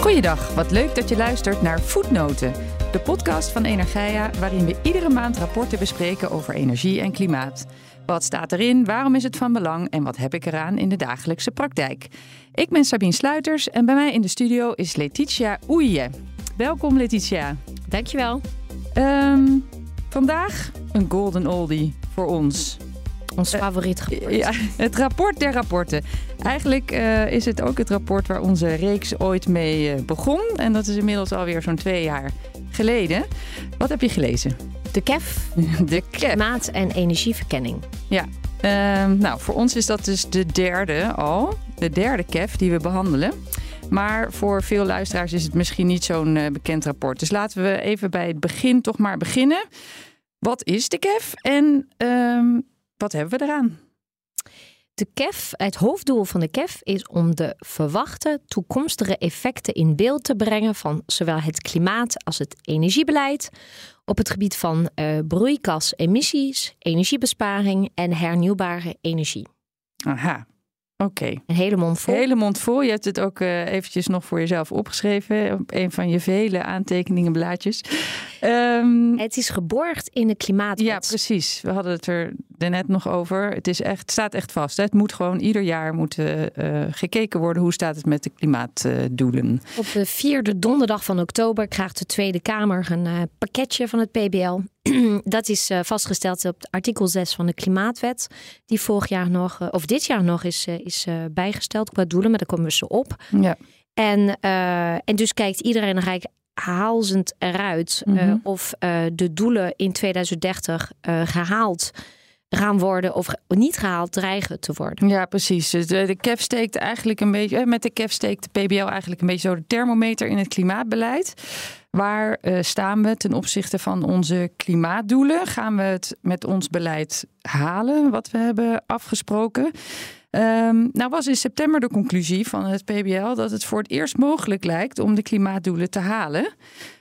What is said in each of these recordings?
Goeiedag, wat leuk dat je luistert naar Voetnoten, de podcast van Energia waarin we iedere maand rapporten bespreken over energie en klimaat. Wat staat erin, waarom is het van belang en wat heb ik eraan in de dagelijkse praktijk? Ik ben Sabine Sluiters en bij mij in de studio is Letitia Oeije. Welkom Letitia. Dankjewel. Um, vandaag een golden oldie voor ons. Ons favoriet rapport. Ja, het rapport der rapporten. Eigenlijk uh, is het ook het rapport waar onze reeks ooit mee uh, begon. En dat is inmiddels alweer zo'n twee jaar geleden. Wat heb je gelezen? De KEF. De KEF. Klimaat- en energieverkenning. Ja. Uh, nou, voor ons is dat dus de derde al. De derde KEF die we behandelen. Maar voor veel luisteraars is het misschien niet zo'n bekend rapport. Dus laten we even bij het begin toch maar beginnen. Wat is de KEF en ehm, wat hebben we eraan? De KEF, het hoofddoel van de KEF is om de verwachte toekomstige effecten in beeld te brengen van zowel het klimaat als het energiebeleid op het gebied van uh, broeikasemissies, energiebesparing en hernieuwbare energie. Aha, Oké. Okay. Een hele mond vol. Een hele mond vol. Je hebt het ook uh, eventjes nog voor jezelf opgeschreven op een van je vele aantekeningenblaadjes. Um, het is geborgd in de klimaatwet. Ja, precies. We hadden het er net nog over. Het is echt, staat echt vast. Hè? Het moet gewoon ieder jaar moeten uh, gekeken worden hoe staat het met de klimaatdoelen. Op de vierde donderdag van oktober krijgt de Tweede Kamer een uh, pakketje van het PBL. Dat is uh, vastgesteld op artikel 6 van de Klimaatwet, die vorig jaar nog, of dit jaar nog is, is bijgesteld qua doelen, maar daar komen we zo op. Ja. En, en dus kijkt iedereen rijk haalzend eruit mm -hmm. of de doelen in 2030 gehaald gaan worden of niet gehaald dreigen te worden. Ja, precies. De, de KEF steekt eigenlijk een beetje, met de KEF steekt de PBL eigenlijk een beetje zo de thermometer in het klimaatbeleid. Waar uh, staan we ten opzichte van onze klimaatdoelen? Gaan we het met ons beleid halen, wat we hebben afgesproken? Um, nou was in september de conclusie van het PBL dat het voor het eerst mogelijk lijkt om de klimaatdoelen te halen.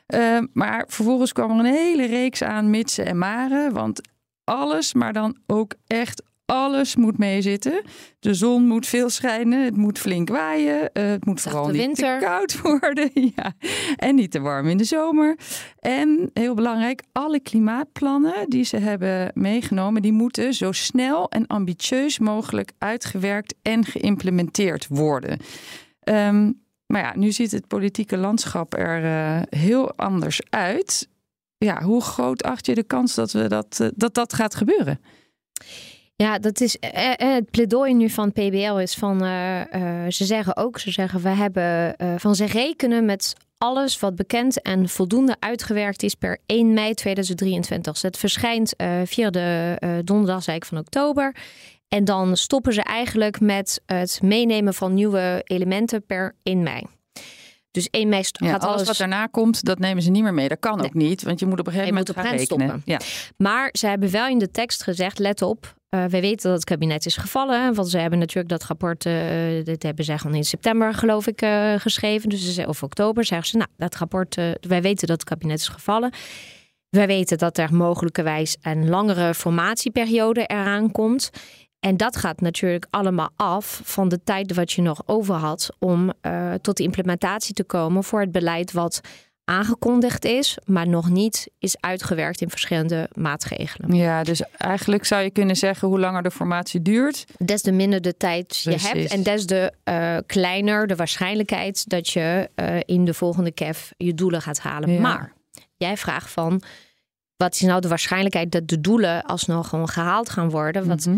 Uh, maar vervolgens kwam er een hele reeks aan mitsen en maren. Want alles, maar dan ook echt alles moet meezitten. De zon moet veel schijnen, het moet flink waaien, uh, het moet vooral niet winter. te koud worden. ja. En niet te warm in de zomer. En heel belangrijk, alle klimaatplannen die ze hebben meegenomen, die moeten zo snel en ambitieus mogelijk uitgewerkt en geïmplementeerd worden. Um, maar ja, nu ziet het politieke landschap er uh, heel anders uit. Ja, hoe groot acht je de kans dat we dat, uh, dat, dat gaat gebeuren? Ja, dat is eh, het pleidooi nu van PBL is van ze zeggen ook, ze zeggen we hebben van ze rekenen met alles wat bekend en voldoende uitgewerkt is per 1 mei 2023. Dus het verschijnt via de donderdag van oktober. En dan stoppen ze eigenlijk met het meenemen van nieuwe elementen per 1 mei. Dus 1 mei ja, gaat alles, alles wat daarna komt, dat nemen ze niet meer mee. Dat kan Nee. ook niet, want je moet op een gegeven Je moment gaan rekenen. Ja. Maar ze hebben wel in de tekst gezegd: let op. Uh, wij weten dat het kabinet is gevallen. Want ze hebben natuurlijk dat rapport, uh, dit hebben ze gewoon in september geloof ik uh, geschreven. Dus ze, of oktober zeggen ze, nou dat rapport, wij weten dat het kabinet is gevallen. Wij weten dat er mogelijkerwijs een langere formatieperiode eraan komt. En dat gaat natuurlijk allemaal af van de tijd wat je nog over had om uh, tot de implementatie te komen voor het beleid wat aangekondigd is, maar nog niet is uitgewerkt in verschillende maatregelen. ja, dus eigenlijk zou je kunnen zeggen hoe langer de formatie duurt. Des te minder de tijd je hebt en des te uh, kleiner de waarschijnlijkheid dat je uh, in de volgende KEF je doelen gaat halen. Ja. Maar jij vraagt van wat is nou de waarschijnlijkheid dat de doelen alsnog gewoon gehaald gaan worden? Wat, Mhm.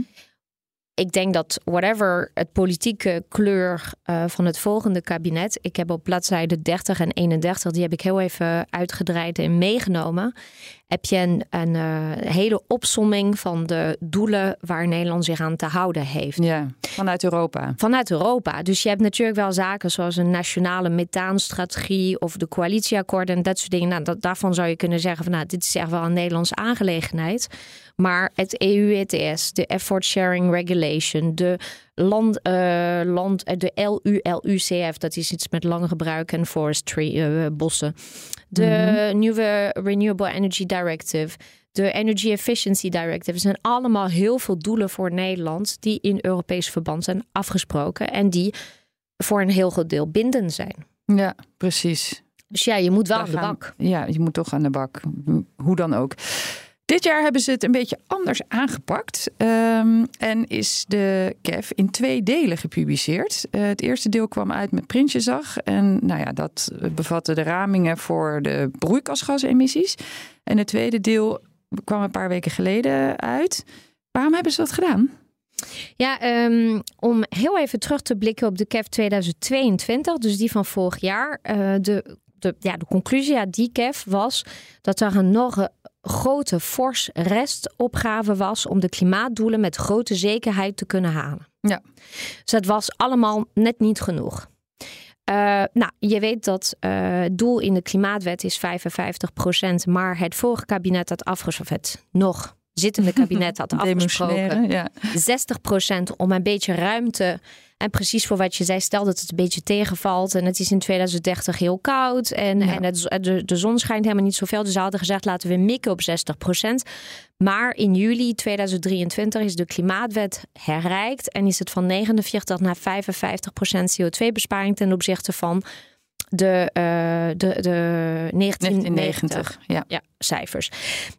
Ik denk dat whatever het politieke kleur uh, van het volgende kabinet. Ik heb op bladzijde 30 en 31, die heb ik heel even uitgedraaid en meegenomen. Heb je een, een uh, hele opsomming van de doelen waar Nederland zich aan te houden heeft. Ja, vanuit Europa. Vanuit Europa. Dus je hebt natuurlijk wel zaken zoals een nationale methaanstrategie of de coalitieakkoorden en dat soort dingen. Nou, dat, daarvan zou je kunnen zeggen van nou, dit is echt wel een Nederlandse aangelegenheid. Maar het EU-ETS, de Effort Sharing Regulation, de land, uh, land, de LULUCF, dat is iets met lang gebruik en forestry, uh, bossen. De mm -hmm. nieuwe Renewable Energy Directive, de Energy Efficiency Directive. Er zijn allemaal heel veel doelen voor Nederland die in Europees verband zijn afgesproken en die voor een heel groot deel bindend zijn. Ja, precies. Dus ja, je moet wel Daar aan de gaan- bak. Ja, je moet toch aan de bak. Hoe dan ook. Dit jaar hebben ze het een beetje anders aangepakt. Ehm, en is de CAF in twee delen gepubliceerd. Eh, het eerste deel kwam uit met Prinsjesdag. En nou ja, dat bevatte de ramingen voor de broeikasgasemissies. En het tweede deel kwam een paar weken geleden uit. Waarom hebben ze dat gedaan? Ja, ehm, om heel even terug te blikken op de CAF 2022, dus die van vorig jaar. eh, de, de, ja, de conclusie uit die CAF was dat er een nog grote fors restopgave was om de klimaatdoelen met grote zekerheid te kunnen halen. Ja. Dus dat was allemaal net niet genoeg. Eh, nou, je weet dat eh, het doel in de klimaatwet is 55%, maar het vorige kabinet had afgesproken, het nog zittende kabinet had afgesproken ja. 60% om een beetje ruimte. En precies voor wat je zei, stel dat het een beetje tegenvalt. En het is in 2030 heel koud. En, Ja. en het, de, de zon schijnt helemaal niet zoveel. Dus ze hadden gezegd, laten we mikken op 60%. Maar in juli 2023 is de klimaatwet herrijkt. En is het van 49 naar 55% CO2-besparing ten opzichte van de, eh, de, de 1990 1990. Ja. ja, cijfers.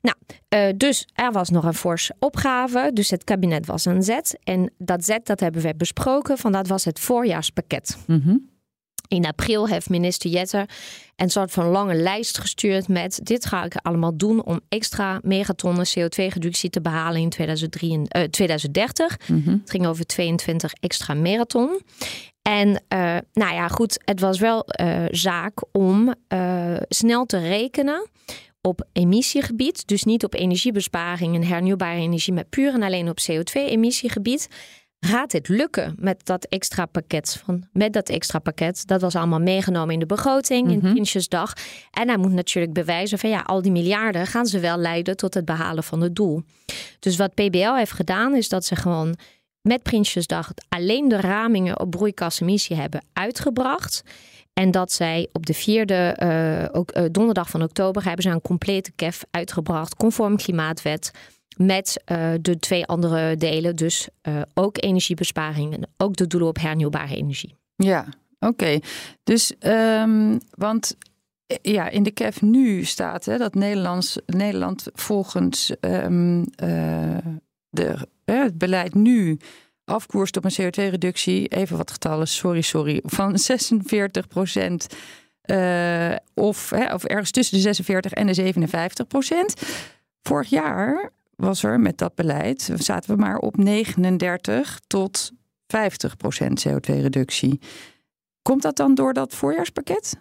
Nou, eh, dus er was nog een forse opgave. Dus het kabinet was een zet. En dat zet, dat hebben we besproken. Van dat was het voorjaarspakket. Mhm. In april heeft minister Jette een soort van lange lijst gestuurd met dit ga ik allemaal doen om extra megatonnen CO2-reductie te behalen in 2003, eh, 2030. Mhm. Het ging over 22 extra marathon. En eh, nou ja, goed, het was wel eh, zaak om eh, snel te rekenen op emissiegebied. Dus niet op energiebesparing en hernieuwbare energie, maar puur en alleen op CO2-emissiegebied. Gaat dit lukken met dat extra pakket? Van, met dat extra pakket, dat was allemaal meegenomen in de begroting, in Mhm. Prinsjesdag. En hij moet natuurlijk bewijzen van ja, al die miljarden gaan ze wel leiden tot het behalen van het doel. Dus wat PBL heeft gedaan, is dat ze gewoon met Prinsjesdag alleen de ramingen op broeikasemissie hebben uitgebracht. En dat zij op de vierde eh, ook, eh, donderdag van oktober hebben ze een complete KEF uitgebracht, conform klimaatwet. Met eh, de twee andere delen, dus eh, ook energiebesparing en ook de doelen op hernieuwbare energie. Ja, oké. Dus, ehm, want eh, ja, in de CAF nu staat hè, dat Nederlands, Nederland volgens ehm, eh, de, het beleid nu afkoerst op een CO2-reductie, even wat getallen, sorry, sorry, van 46 procent. of, hè, of ergens tussen de 46 en de 57 procent. Vorig jaar was er met dat beleid, zaten we maar op 39 tot 50 procent CO2-reductie. Komt dat dan door dat voorjaarspakket?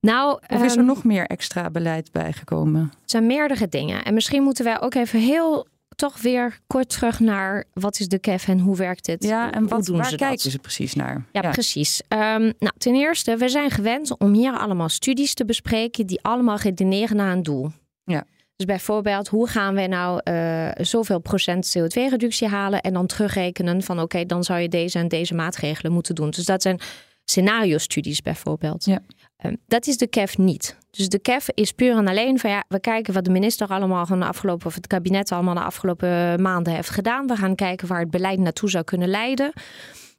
Nou, Of is er ehm, nog meer extra beleid bijgekomen? Het zijn meerdere dingen. En misschien moeten wij ook even heel toch weer kort terug naar wat is de KEF en hoe werkt het? Ja, en wat, doen waar ze dat? kijken ze precies naar? Ja, precies. Ehm, nou, ten eerste, we zijn gewend om hier allemaal studies te bespreken die allemaal redeneren naar een doel. Ja. Dus bijvoorbeeld, hoe gaan we nou eh, zoveel procent CO2-reductie halen en dan terugrekenen van oké, dan zou je deze en deze maatregelen moeten doen. Dus dat zijn scenario-studies bijvoorbeeld. Ja. Ehm, dat is de KEF niet. Dus de KEF is puur en alleen van ja, we kijken wat de minister allemaal van de afgelopen, of het kabinet allemaal de afgelopen maanden heeft gedaan. We gaan kijken waar het beleid naartoe zou kunnen leiden.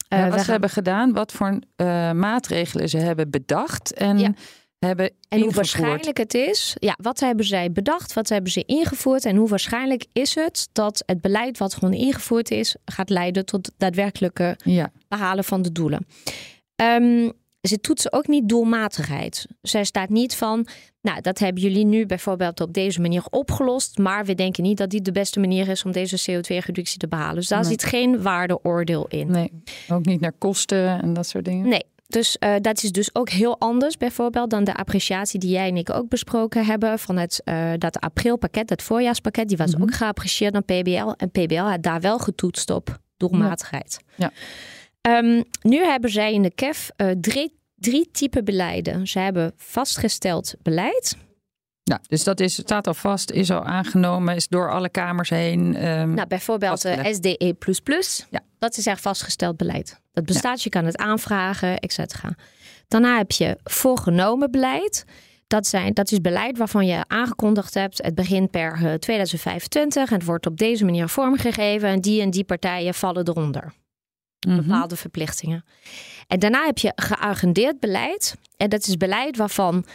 Ja, Eh, wat ze hebben gedaan, wat voor eh, maatregelen ze hebben bedacht en Ja. Hebben En hoe waarschijnlijk het is, ja, wat hebben zij bedacht, wat hebben ze ingevoerd en hoe waarschijnlijk is het dat het beleid wat gewoon ingevoerd is, gaat leiden tot daadwerkelijke Ja, behalen van de doelen. Ehm, ze toetsen ook niet doelmatigheid. Zij staat niet van, nou, dat hebben jullie nu bijvoorbeeld op deze manier opgelost, maar we denken niet dat dit de beste manier is om deze CO2-reductie te behalen. Dus daar Nee. zit geen waardeoordeel in. nee, ook niet naar kosten en dat soort dingen. Nee, dus eh, dat is dus ook heel anders bijvoorbeeld dan de appreciatie die jij en ik ook besproken hebben van het, eh, dat aprilpakket, dat voorjaarspakket, die was Mhm. ook geapprecieerd door PBL en PBL had daar wel getoetst op doelmatigheid. Ja. Ehm, nu hebben zij in de KEF eh, drie, drie typen beleiden. Ze hebben vastgesteld beleid. Nou, dus dat is, staat al vast, is al aangenomen, is door alle kamers heen. ehm, Nou, bijvoorbeeld eh, Vastgelegd. SDE++. Ja. Dat is echt vastgesteld beleid. Dat bestaat, je kan het aanvragen, et cetera. Daarna heb je voorgenomen beleid. Dat, zijn, dat is beleid waarvan je aangekondigd hebt. Het begint per eh, 2025 en het wordt op deze manier vormgegeven. En die en die partijen vallen eronder. Mhm. Bepaalde verplichtingen. En daarna heb je geagendeerd beleid. En dat is beleid waarvan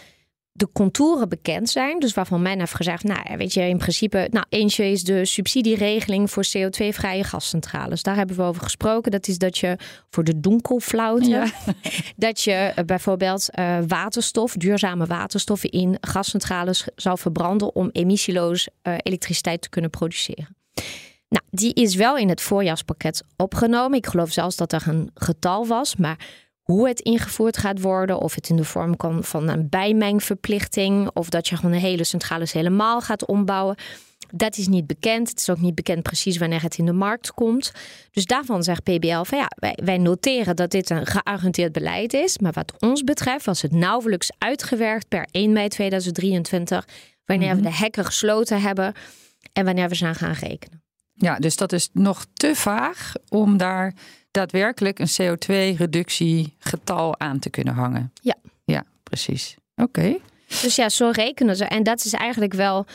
de contouren bekend zijn. Dus waarvan men heeft gezegd, nou weet je, in principe, nou eentje is de subsidieregeling voor CO2-vrije gascentrales. Daar hebben we over gesproken. Dat is dat je voor de donkelflauten, dat je eh, bijvoorbeeld uh, waterstof, duurzame waterstof in gascentrales zou verbranden om emissieloos uh, elektriciteit te kunnen produceren. Nou, die is wel in het voorjaarspakket opgenomen. Ik geloof zelfs dat er een getal was, maar hoe het ingevoerd gaat worden, of het in de vorm kan van een bijmengverplichting, of dat je gewoon een hele centrales helemaal gaat ombouwen. Dat is niet bekend. Het is ook niet bekend precies wanneer het in de markt komt. Dus daarvan zegt PBL van ja, wij, wij noteren dat dit een geargumenteerd beleid is. Maar wat ons betreft was het nauwelijks uitgewerkt per 1 mei 2023, wanneer we mhm. de hekken gesloten hebben en wanneer we zijn gaan rekenen. Ja, dus dat is nog te vaag om daar daadwerkelijk een CO2-reductiegetal aan te kunnen hangen. Ja. Ja, precies. Oké. Dus ja, zo rekenen ze. En dat is eigenlijk wel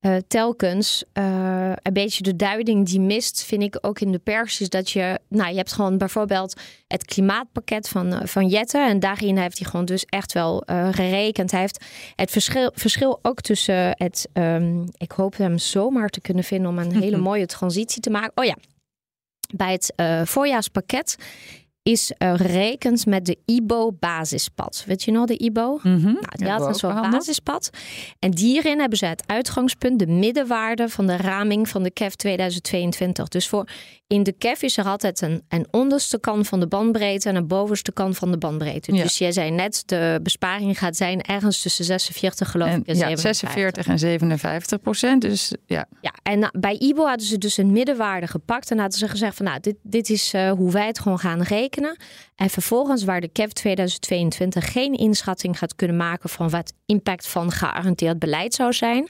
uh, telkens uh, een beetje de duiding die mist, vind ik ook in de pers, is dat je, nou, je hebt gewoon bijvoorbeeld het klimaatpakket van, uh, van Jette. En daarin heeft hij gewoon dus echt wel gerekend. Hij heeft het verschil, verschil ook tussen het, um, ik hoop hem zomaar te kunnen vinden om een hele mooie transitie te maken. Oh ja, bij het voorjaarspakket is uh, gerekend met de IBO-basispad. Weet je nog de IBO? Mm -hmm. nou, die had een soort basispad. En hierin hebben ze het uitgangspunt, de middenwaarde van de raming van de KEF 2022. Dus voor in de KEF is er altijd een, een onderste kant van de bandbreedte en een bovenste kant van de bandbreedte. Dus jij zei net, de besparing gaat zijn ergens tussen 46 geloof ik en ja, 46 en 57 procent. Dus ja. Ja, en nou, bij IBO hadden ze dus een middenwaarde gepakt en hadden ze gezegd van nou, dit, dit is uh, hoe wij het gewoon gaan rekenen. En vervolgens waar de KEF 2022 geen inschatting gaat kunnen maken van wat impact van gegarandeerd beleid zou zijn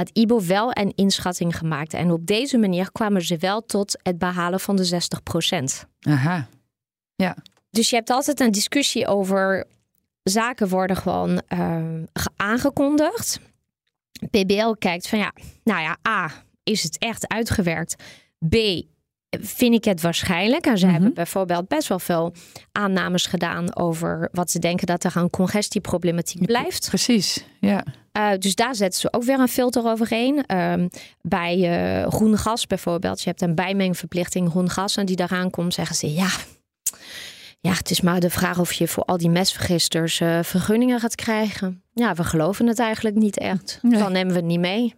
had IBO wel een inschatting gemaakt. En op deze manier kwamen ze wel tot het behalen van de 60% Aha, ja. Dus je hebt altijd een discussie over zaken worden gewoon uh, aangekondigd. PBL kijkt van ja, nou ja, A, is het echt uitgewerkt? B, vind ik het waarschijnlijk. En ze mhm. hebben bijvoorbeeld best wel veel aannames gedaan over wat ze denken dat er aan congestieproblematiek blijft. Precies, ja. Uh, dus daar zetten ze ook weer een filter overheen. Um, bij uh, groen gas bijvoorbeeld. Je hebt een bijmengverplichting groen gas. En die daaraan komt, zeggen ze ja. Ja, het is maar de vraag of je voor al die mesvergisters uh, vergunningen gaat krijgen. Ja, we geloven het eigenlijk niet echt. Dan nemen we het niet mee.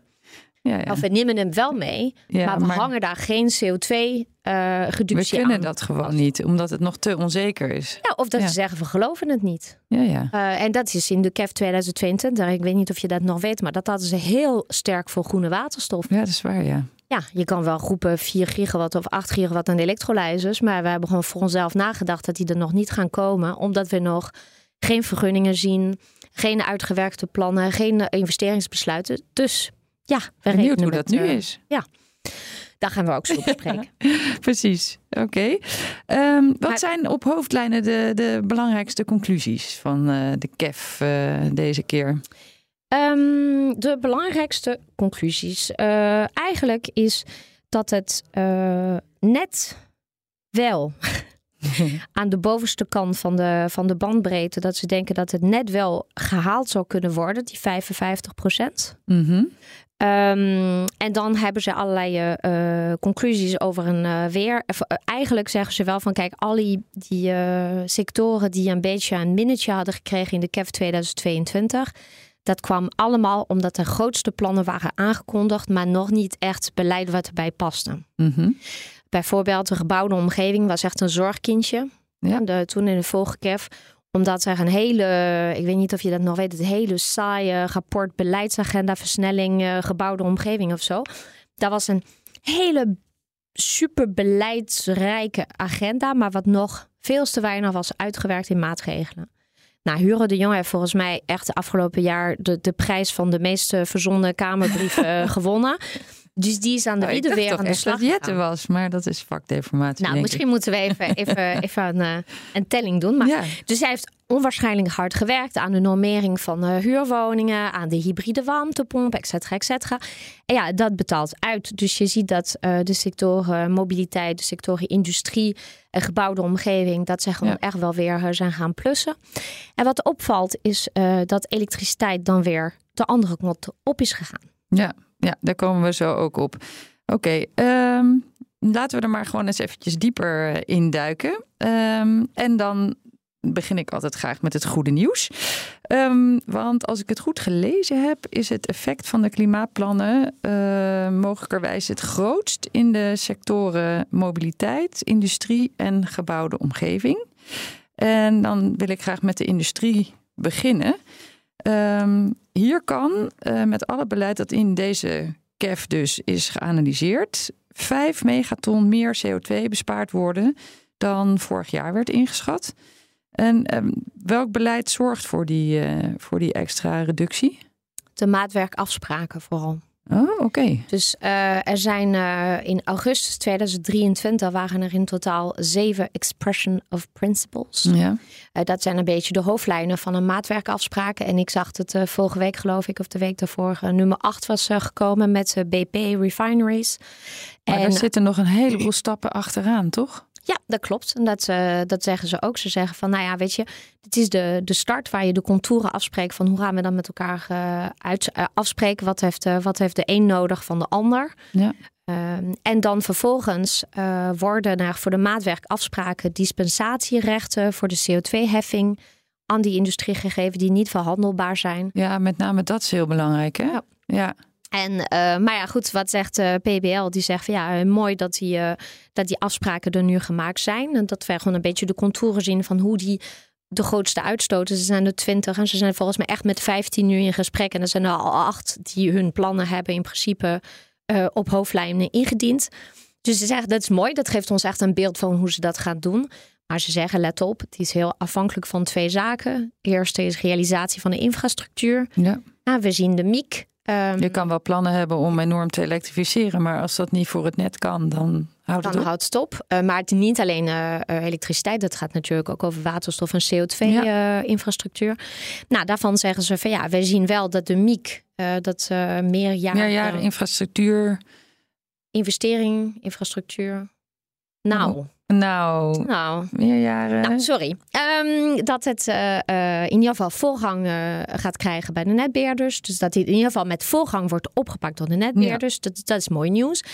Ja, ja. Of we nemen hem wel mee, maar we hangen daar geen CO2-reductie uh, We kunnen dat gewoon niet, omdat het nog te onzeker is. Ja, of dat ze zeggen, we geloven het niet. Ja, ja. Uh, en dat is in de KEF 2022, ik weet niet of je dat nog weet, maar dat hadden ze heel sterk voor groene waterstof. Ja, dat is waar, ja. Ja, je kan wel groepen 4 gigawatt of 8 gigawatt aan elektrolyzers, maar we hebben gewoon voor onszelf nagedacht dat die er nog niet gaan komen, omdat we nog geen vergunningen zien, geen uitgewerkte plannen, geen investeringsbesluiten. Dus ja, we Benieuwd hoe dat nu eh, is. Ja, daar gaan we ook zo bespreken. Precies, oké. Ehm, wat zijn op hoofdlijnen de, de belangrijkste conclusies van uh, de KEF uh, deze keer? Um, de belangrijkste conclusies uh, eigenlijk is dat het net wel aan de bovenste kant van de, van de bandbreedte, dat ze denken dat het net wel gehaald zou kunnen worden, die 55 procent. Mm Um, en dan hebben ze allerlei uh, conclusies over een uh, weer. eigenlijk zeggen ze wel van kijk, al die, die uh, sectoren die een beetje een minnetje hadden gekregen in de KEF 2022. Dat kwam allemaal omdat de grootste plannen waren aangekondigd, maar nog niet echt beleid wat erbij paste. Mm Bijvoorbeeld de gebouwde omgeving was echt een zorgkindje. Ja. De, toen in de vorige KEF omdat er een hele, ik weet niet of je dat nog weet, het hele saaie rapport beleidsagenda versnelling uh, gebouwde omgeving of zo. Dat was een hele super beleidsrijke agenda, maar wat nog veel te weinig was uitgewerkt in maatregelen. Nou, Hugo de Jong heeft volgens mij echt de afgelopen jaar de, de prijs van de meest verzonnen Kamerbrief uh, gewonnen. Dus die is aan de Nou, ik wiede dacht weer aan de slag dat was, maar dat is vakdeformatie. Nou, misschien moeten we even, even, even een, eh, een telling doen. Maar, Ja. Dus hij heeft onwaarschijnlijk hard gewerkt aan de normering van eh, huurwoningen, aan de hybride warmtepomp, et cetera, et cetera. En ja, dat betaalt uit. Dus je ziet dat eh, de sectoren mobiliteit, de sectoren industrie en gebouwde omgeving, dat ze gewoon Ja. echt wel weer zijn gaan plussen. En wat opvalt is dat elektriciteit dan weer de andere kant op is gegaan. Ja, ja, daar komen we zo ook op. Oké, ehm, laten we er maar gewoon eens eventjes dieper eh, in duiken. Ehm, en dan begin ik altijd graag met het goede nieuws. Ehm, want als ik het goed gelezen heb, is het effect van de klimaatplannen eh, mogelijkerwijs het grootst in de sectoren mobiliteit, industrie en gebouwde omgeving. En dan wil ik graag met de industrie beginnen. Ehm, hier kan eh, met alle beleid dat in deze KEF dus is geanalyseerd, 5 megaton meer CO2 bespaard worden dan vorig jaar werd ingeschat. En ehm, welk beleid zorgt voor die, eh, voor die extra reductie? De maatwerkafspraken vooral. Oh, oké. Dus eh, er zijn eh, in augustus 2023 waren er in totaal zeven expression of principles. Ja. Eh, dat zijn een beetje de hoofdlijnen van een maatwerkafspraken. En ik zag het eh, vorige week geloof ik, of de week daarvoor, nummer 8 was gekomen met BP Refineries. Maar en daar zitten nog een heleboel stappen achteraan, toch? Ja, dat klopt. En dat, eh, dat zeggen ze ook. Ze zeggen van, nou ja, weet je, dit is de, de start waar je de contouren afspreekt van hoe gaan we dan met elkaar eh, uit, eh, afspreken. Wat heeft, wat heeft de een nodig van de ander? Ja. Ehm, en dan vervolgens worden er voor de maatwerkafspraken dispensatierechten voor de CO2-heffing aan die industrie gegeven die niet verhandelbaar zijn. Ja, met name dat is heel belangrijk, hè? Ja. ja. En, eh, maar ja, goed, wat zegt eh, PBL? Die zegt van ja, eh, mooi dat die, dat die afspraken er nu gemaakt zijn. En dat wij gewoon een beetje de contouren zien van hoe die de grootste uitstoten. Ze zijn er twintig en ze zijn volgens mij echt met 15 nu in gesprek. En er zijn er al acht die hun plannen hebben in principe op hoofdlijnen ingediend. Dus ze zeggen dat is mooi, dat geeft ons echt een beeld van hoe ze dat gaan doen. Maar ze zeggen, let op, het is heel afhankelijk van twee zaken. Eerste is realisatie van de infrastructuur. ja. Nou, we zien de MIEK. Ehm, Je kan wel plannen hebben om enorm te elektrificeren, maar als dat niet voor het net kan, dan houdt het Dan op. houdt het op. Eh, maar het is niet alleen eh, eh, elektriciteit. Dat gaat natuurlijk ook over waterstof en CO2-infrastructuur. nou, daarvan zeggen ze van ja, we zien wel dat de MIEK, dat uh, meerjaren, Meerjaren infrastructuur. investering, infrastructuur. Nou, Nou, nou. meerjaren. Nou, sorry. Ehm, dat het eh, eh, in ieder geval voorgang eh, gaat krijgen bij de netbeheerders. Dus dat dit in ieder geval met voorgang wordt opgepakt door de netbeheerders. Dat, dat is mooi nieuws.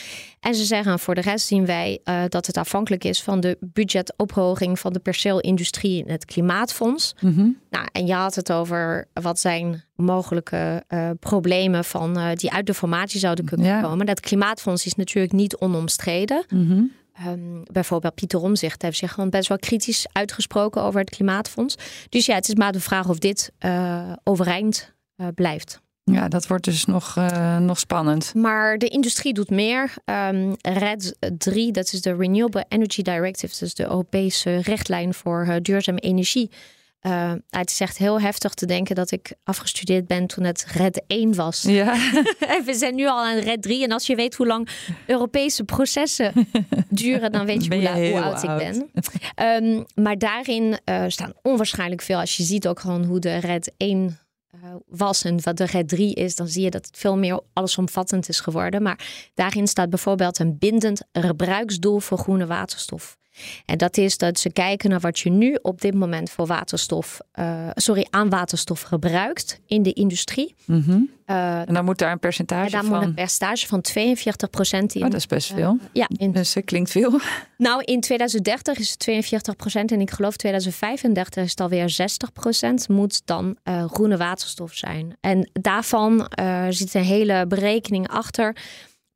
En ze zeggen voor de rest zien wij dat het afhankelijk is van de budgetophoging van de perceelindustrie in het klimaatfonds. Mhm. Nou, en je had het over wat zijn mogelijke problemen van, die uit de formatie zouden kunnen Ja. komen. Dat klimaatfonds is natuurlijk niet onomstreden. Mhm. Ehm, bijvoorbeeld Pieter Omzicht heeft zich gewoon best wel kritisch uitgesproken over het klimaatfonds. Dus ja, het is maar de vraag of dit eh, overeind eh, blijft. Ja, dat wordt dus nog, eh, nog spannend. Maar de industrie doet meer. Ehm RED 3, dat is de Renewable Energy Directive, dus de Europese richtlijn voor duurzame energie. Eh, het is echt heel heftig te denken dat ik afgestudeerd ben toen het RED 1 was. Ja, En we zijn nu al aan RED 3. En als je weet hoe lang Europese processen duren, dan weet je, Ben hoe, je la- hoe heel oud, oud. ik ben. Ehm, maar daarin eh, staan onwaarschijnlijk veel. Als je ziet ook gewoon hoe de RED 1 eh, was en wat de RED 3 is, dan zie je dat het veel meer allesomvattend is geworden. Maar daarin staat bijvoorbeeld een bindend gebruiksdoel voor groene waterstof. En dat is dat ze kijken naar wat je nu op dit moment voor waterstof, eh, sorry, aan waterstof gebruikt in de industrie. Mhm. Eh, en dan moet daar een percentage en daar van. moet een percentage van 42% in. Oh, dat is best veel. ja, in, Dus dat klinkt veel. nou, in 2030 is het 42% en ik geloof 2035 is het alweer 60% moet dan eh, groene waterstof zijn. En daarvan eh, zit een hele berekening achter.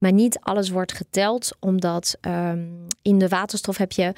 Maar niet alles wordt geteld, omdat ehm, in de waterstof heb je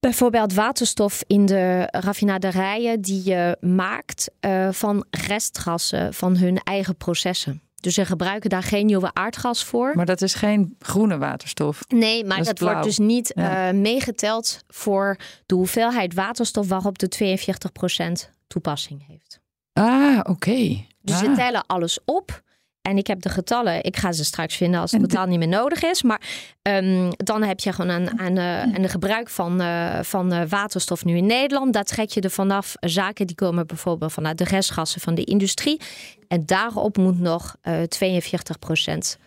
bijvoorbeeld waterstof in de raffinaderijen die je maakt eh, van restgassen van hun eigen processen. Dus ze gebruiken daar geen nieuwe aardgas voor. Maar dat is geen groene waterstof. Nee, maar Dat wordt dus niet Ja. eh, meegeteld voor de hoeveelheid waterstof waarop de 42% toepassing heeft. Ah, oké. Dus Ah. ze tellen alles op. En ik heb de getallen, ik ga ze straks vinden als het totaal niet meer nodig is. Maar um, dan heb je gewoon een, een, een, een gebruik van, uh, van uh, waterstof nu in Nederland. Dat trek je er vanaf zaken die komen bijvoorbeeld vanuit de restgassen van de industrie. En daarop moet nog uh, 42 procent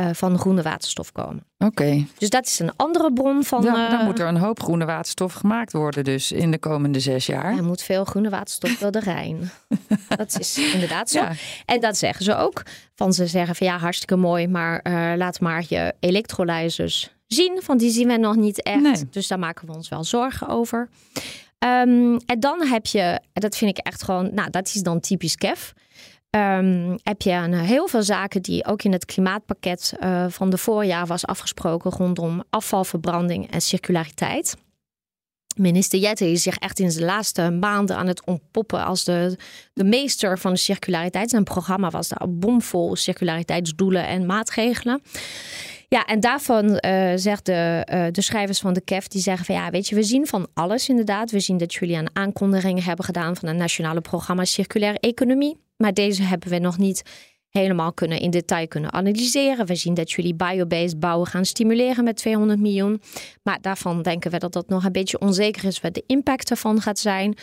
uh, van groene waterstof komen. Oké. Dus dat is een andere bron van. Ja, dan uh, moet er een hoop groene waterstof gemaakt worden, dus in de komende zes jaar. Er moet veel groene waterstof door de Rijn. dat is inderdaad zo. Ja. En dat zeggen ze ook. Van ze zeggen van ja, hartstikke mooi, maar uh, laat maar je elektrolyzers zien. Van die zien we nog niet echt. Nee. Dus daar maken we ons wel zorgen over. Um, en dan heb je, en dat vind ik echt gewoon, nou, dat is dan typisch KEF. Um, heb je een, heel veel zaken die ook in het klimaatpakket uh, van de voorjaar was afgesproken rondom afvalverbranding en circulariteit. Minister Jette is zich echt in de laatste maanden aan het ontpoppen als de, de meester van de circulariteit. Zijn programma was daar bomvol circulariteitsdoelen en maatregelen. Ja, en daarvan uh, zegt de, de schrijvers van de KEF, die zeggen van ja, weet je, we zien van alles inderdaad. We zien dat jullie een aankondiging hebben gedaan van een nationale programma Circulaire Economie. Maar deze hebben we nog niet helemaal kunnen in detail kunnen analyseren. We zien dat jullie biobased bouwen gaan stimuleren met 200 miljoen. Maar daarvan denken we dat dat nog een beetje onzeker is wat de impact ervan gaat zijn.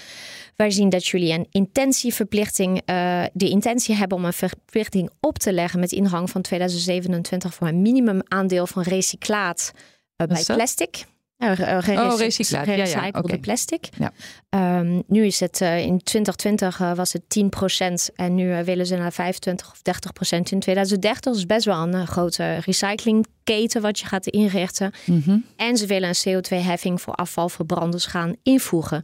Wij zien dat jullie een intentieverplichting, uh, de intentie hebben om een verplichting op te leggen met ingang van 2027 voor een minimumaandeel van recyclaat uh, bij plastic. Uh, oh, recyclaat. Ja, ja. Okay. plastic. Ja. Um, nu is het uh, in 2020 uh, was het 10% en nu willen ze naar 25 of 30% in 2030. Dat is best wel een grote recyclingketen wat je gaat inrichten. Mm -hmm. En ze willen een CO2-heffing voor afvalverbranders gaan invoegen.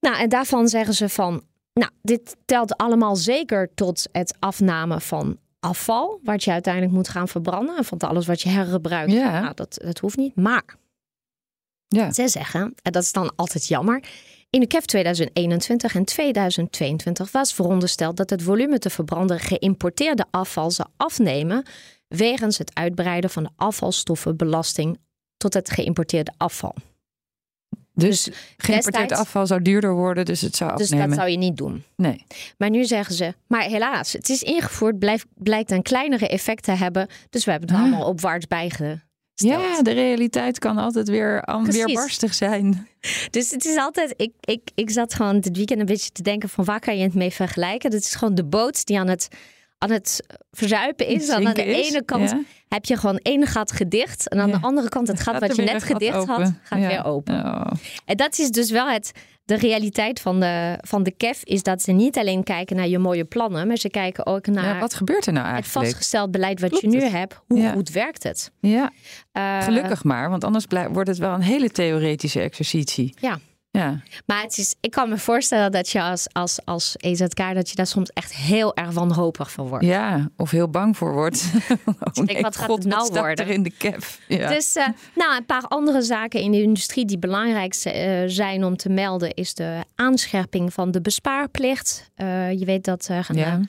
Nou, en daarvan zeggen ze van, nou, dit telt allemaal zeker tot het afname van afval, wat je uiteindelijk moet gaan verbranden. En van alles wat je hergebruikt, ja. nou, dat, dat hoeft niet. Maar ja. Zij zeggen, en dat is dan altijd jammer. In de KEF 2021 en 2022 was verondersteld dat het volume te verbranden geïmporteerde afval zou afnemen wegens het uitbreiden van de afvalstoffenbelasting tot het geïmporteerde afval. Dus, dus geïmporteerd afval zou duurder worden, dus het zou afnemen. Dus dat zou je niet doen. Nee. Maar nu zeggen ze, maar helaas, het is ingevoerd, blijft, blijkt een kleinere effect te hebben. Dus we hebben het ah. allemaal opwaarts bijge ja, de realiteit kan altijd weer, weer barstig zijn. Dus het is altijd, ik, ik, ik zat gewoon dit weekend een beetje te denken van waar kan je het mee vergelijken? Dat is gewoon de boot die aan het, aan het verzuipen is. Aan de is, ene kant ja. heb je gewoon één gat gedicht. En aan Ja. de andere kant het gat Gaat wat je net gedicht had, gaat Ja. weer open. Oh. En dat is dus wel het, de realiteit van de, van de KEF, is dat ze niet alleen kijken naar je mooie plannen, maar ze kijken ook naar Ja, wat gebeurt er nou het eigenlijk? vastgesteld beleid wat Klopt je nu het? hebt. Hoe Ja. goed werkt het? Ja, Eh, gelukkig maar, want anders wordt het wel een hele theoretische exercitie. Ja. Ja, Maar het is, ik kan me voorstellen dat je als, als, als EZK dat je daar soms echt heel erg wanhopig van wordt. ja of heel bang voor wordt. oh denk, wat gaat het nou worden? er in de? Ja. Dus eh, nou, een paar andere zaken in de industrie die belangrijk eh, zijn om te melden, is de aanscherping van de bespaarplicht. Eh, je weet dat er Ja.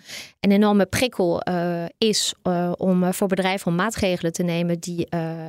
Een enorme prikkel eh, is eh, om eh, voor bedrijven om maatregelen te nemen die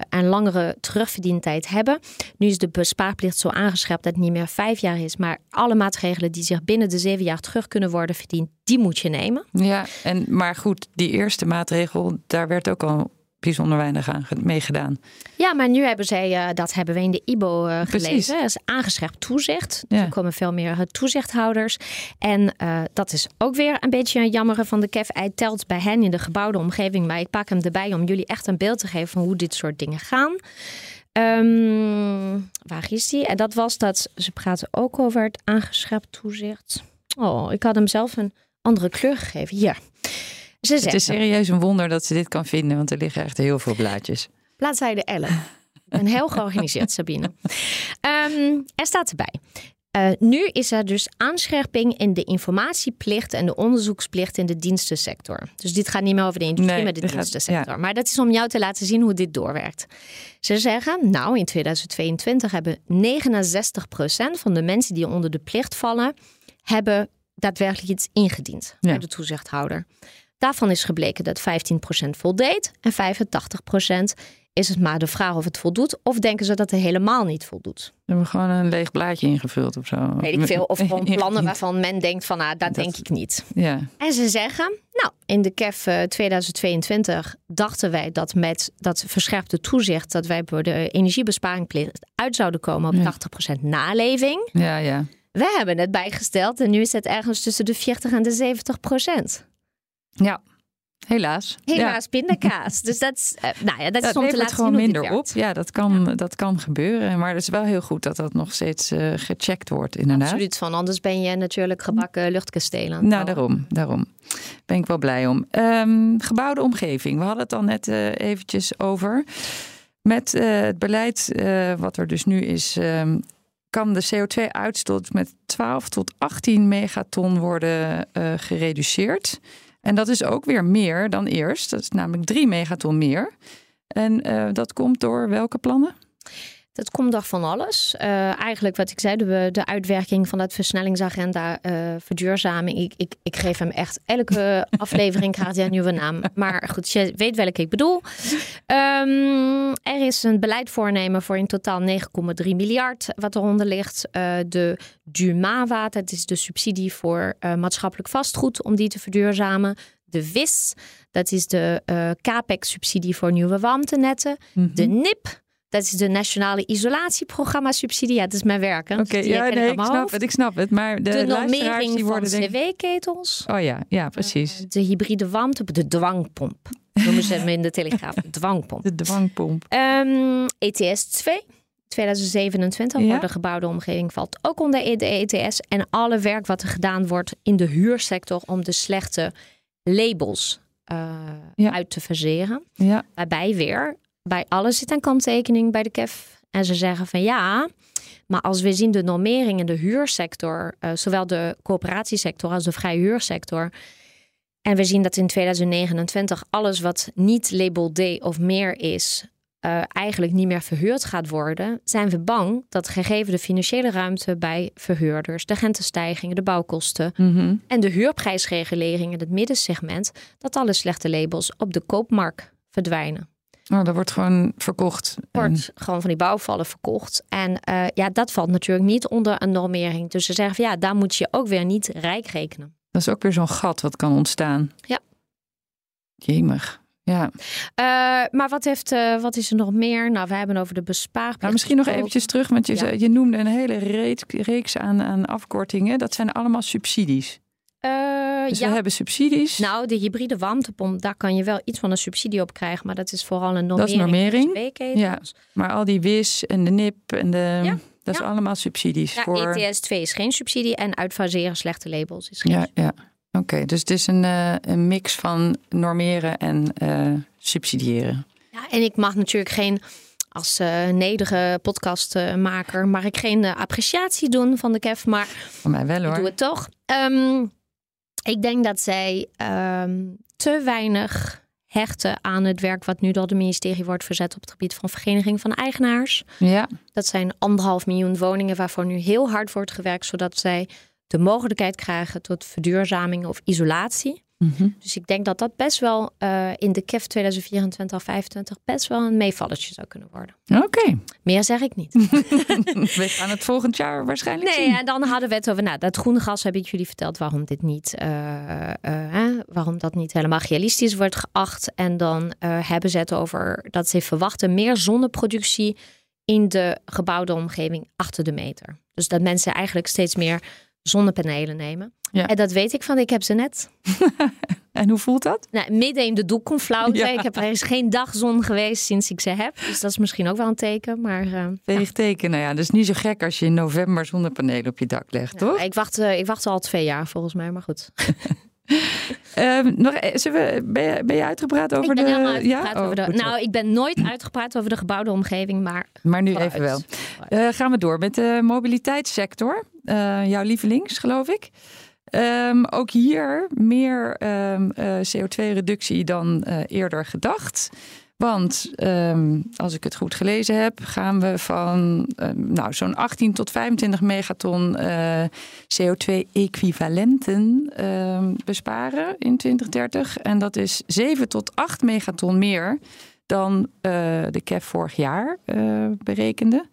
een langere terugverdientijd hebben. Nu is de bespaarplicht zo aangescherpt dat het niet meer vijf jaar is, maar alle maatregelen die zich binnen de zeven jaar terug kunnen worden verdiend, die moet je nemen. ja, en, maar goed, die eerste maatregel, daar werd ook al bijzonder weinig aan ge- mee gedaan. Ja, maar nu hebben zij, eh, dat hebben we in de IBO eh, gelezen, dat is aangescherpt toezicht. Dus Ja. er komen veel meer eh, toezichthouders. En dat is ook weer een beetje een jammere van de KEF. Hij telt bij hen in de gebouwde omgeving, maar ik pak hem erbij om jullie echt een beeld te geven van hoe dit soort dingen gaan. Ehm, waar is die? En dat was dat, ze praten ook over het aangescherpt toezicht. Oh, ik had hem zelf een andere kleur gegeven. Ja. Ze Het is serieus een wonder dat ze dit kan vinden, want er liggen echt heel veel blaadjes. Bladzijde 11. Ik ben heel georganiseerd, Sabine. Ehm, er staat erbij. Eh, nu is er dus aanscherping in de informatieplicht en de onderzoeksplicht in de dienstensector. Dus dit gaat niet meer over de industrie, Nee, maar de gaat- dienstensector. Maar dat is om jou te laten zien hoe dit doorwerkt. Ze zeggen, nou in 2022 hebben 69% van de mensen die onder de plicht vallen, hebben daadwerkelijk iets ingediend Ja. bij de toezichthouder. Daarvan is gebleken dat 15% voldeed en 85% is het maar de vraag of het voldoet. Of denken ze dat het helemaal niet voldoet? We hebben gewoon een leeg blaadje ingevuld of zo. Weet ik veel. Of gewoon plannen waarvan men denkt van, nou, dat, Dat- denk ik niet. Ja, En ze zeggen, Nou, in de KEF 2022 dachten wij dat met dat verscherpte toezicht dat wij voor de energiebesparingplicht uit zouden komen op Ja. 80% naleving. Ja, ja. We hebben het bijgesteld en nu is het ergens tussen de 40 en de 70 procent. Ja, helaas. Ja. Helaas pindakaas. Dus dat is, eh, nou ja, dat Ja, is gewoon minder op. Ja, dat kan, dat kan gebeuren. Maar het is wel heel goed dat dat nog steeds eh, gecheckt wordt, inderdaad. Absoluut van, anders ben je natuurlijk gebakken luchtkastelen. Nou, daarom, daarom. Ben ik wel blij om. Ehm, gebouwde omgeving. We hadden het al net eh, eventjes over. Met het beleid wat er dus nu is, ehm, kan de CO2-uitstoot met 12 tot 18 megaton worden gereduceerd. En dat is ook weer meer dan eerst. Dat is namelijk 3 megaton meer. En eh, dat komt door welke plannen? Dat komt door van alles. Eh, eigenlijk wat ik zei, de, de uitwerking van dat versnellingsagenda, eh, verduurzaming. Ik, ik, ik geef hem echt elke aflevering krijgt hij een nieuwe naam. Maar goed, je weet welke ik bedoel. Ehm, er is een beleid voornemen voor in totaal 9,3 miljard wat eronder ligt. Eh, de DUMAWA, dat is de subsidie voor maatschappelijk vastgoed om die te verduurzamen. De WIS, dat is de CAPEX-subsidie voor nieuwe warmtenetten. De NIP, dat is de Nationale Isolatieprogramma Subsidie. Ja, dat is mijn werk. Oké, ja, nee, ik snap hoofd. het, ik snap het. Maar de, De normering die van worden denk ik- cw-ketels. Oh ja, ja, precies. De hybride warmte, de dwangpomp. Noemen ze hem in de Telegraaf. Dwangpomp. De dwangpomp. ETS 2. 2027 Ja. voor de gebouwde omgeving valt ook onder de ETS. En alle werk wat er gedaan wordt in de huursector om de slechte labels eh, Ja. uit te verzeren. Ja, Waarbij weer, bij alles zit een kanttekening bij de KEF. En ze zeggen van ja, maar als we zien de normering in de huursector, eh, zowel de coöperatiesector als de vrije huursector. En we zien dat in 2029 alles wat niet label D of meer is, eh, eigenlijk niet meer verhuurd gaat worden. Zijn we bang dat gegeven de financiële ruimte bij verhuurders, de rentestijgingen, de bouwkosten mhm. en de huurprijsregulering in het middensegment, dat alle slechte labels op de koopmarkt verdwijnen. Oh, dat wordt gewoon verkocht. En- Wordt gewoon van die bouwvallen verkocht. En eh, ja, dat valt natuurlijk niet onder een normering. Dus ze zeggen van ja, daar moet je ook weer niet rijk rekenen. dat is ook weer zo'n gat wat kan ontstaan. Ja. Jemig. Ja, Eh, maar wat, heeft, eh, wat is er nog meer? Nou, we hebben over de bespaarplicht. nou, misschien nog eventjes terug, want je, Ja. je noemde een hele reeks, aan, aan afkortingen. Dat zijn allemaal subsidies. Eh, Dus ja. we hebben subsidies. Nou, de hybride warmtepomp, daar kan je wel iets van een subsidie op krijgen. Maar dat is vooral een Dat is normering. normering. Ja. Maar al die WIS en de NIP en de... Ja, Dat is allemaal subsidies Ja, voor... ETS 2 is geen subsidie en uitfaseren slechte labels is geen Ja, ja. Oké, dus het is een, eh, een mix van normeren en eh, subsidiëren. Ja, en ik mag natuurlijk geen, als eh nederige podcastmaker, mag ik geen appreciatie doen van de KEF, maar Voor mij wel ik hoor. doe het toch. Ehm, ik denk dat zij ehm, te weinig hechten aan het werk wat nu door het ministerie wordt verzet op het gebied van vereniging van eigenaars. Ja, Dat zijn anderhalf miljoen woningen waarvoor nu heel hard wordt gewerkt, zodat zij de mogelijkheid krijgen tot verduurzaming of isolatie. Mhm. Dus ik denk dat dat best wel eh, in de KEF 2024-2025 best wel een meevalletje zou kunnen worden. oké. Meer zeg ik niet. We gaan het volgend jaar waarschijnlijk Nee, zien. en dan hadden we het over, nou, dat groene gas heb ik jullie verteld waarom dit niet, eh, eh, waarom dat niet helemaal realistisch wordt geacht. En dan hebben ze het over dat ze verwachten meer zonneproductie in de gebouwde omgeving achter de meter. Dus dat mensen eigenlijk steeds meer zonnepanelen nemen. Ja. En dat weet ik van, ik heb ze net. En hoe voelt dat? Nou, midden in de doekkonflauwte. Ja. Ik heb er is geen dag zon geweest sinds ik ze heb. Dus dat is misschien ook wel een teken. Maar Veeg teken. Nou ja, dat is niet zo gek als je in november zonnepanelen op je dak legt, toch? ik, wacht, eh, ik wacht al twee jaar volgens mij, maar goed. Ehm, nog, e- zullen we, ben, je, ben je uitgepraat over ik ben de... uitgepraat ja? over Oh, de... zo. Nou, ik ben nooit uitgepraat over de gebouwde omgeving, maar... maar nu even wel. Eh, gaan we door met de mobiliteitssector. Eh, jouw lievelings, geloof ik. Ehm, ook hier meer ehm, eh, CO2-reductie dan eh, eerder gedacht. Want ehm, als ik het goed gelezen heb, gaan we van ehm, nou, zo'n 18 tot 25 megaton eh, CO2-equivalenten ehm, besparen in 2030. En dat is 7 tot 8 megaton meer dan eh, de CAF vorig jaar eh, berekende.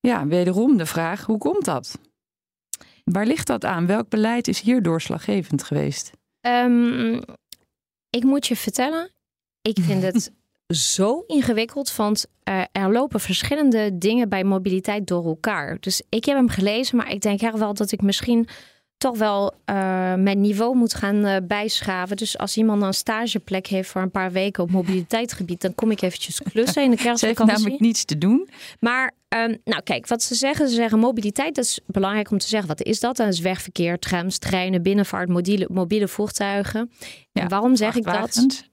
Ja, wederom de vraag, hoe komt dat? Waar ligt dat aan? Welk beleid is hier doorslaggevend geweest? Ik moet je vertellen, ik vind het zo ingewikkeld, want uh, er lopen verschillende dingen bij mobiliteit door elkaar. Dus ik heb hem gelezen, maar ik denk echt wel dat ik misschien toch wel uh, mijn niveau moet gaan uh, bijschaven. Dus als iemand een stageplek heeft voor een paar weken op mobiliteitsgebied, dan kom ik eventjes klussen in de kerstvakantie. Ze heeft namelijk niets te doen. Maar um, nou kijk, wat ze zeggen, ze zeggen mobiliteit, dat is belangrijk om te zeggen. Wat is dat? Dat is wegverkeer, trams, treinen, binnenvaart, mobiele, mobiele voertuigen. Ja, en waarom zeg ik dat?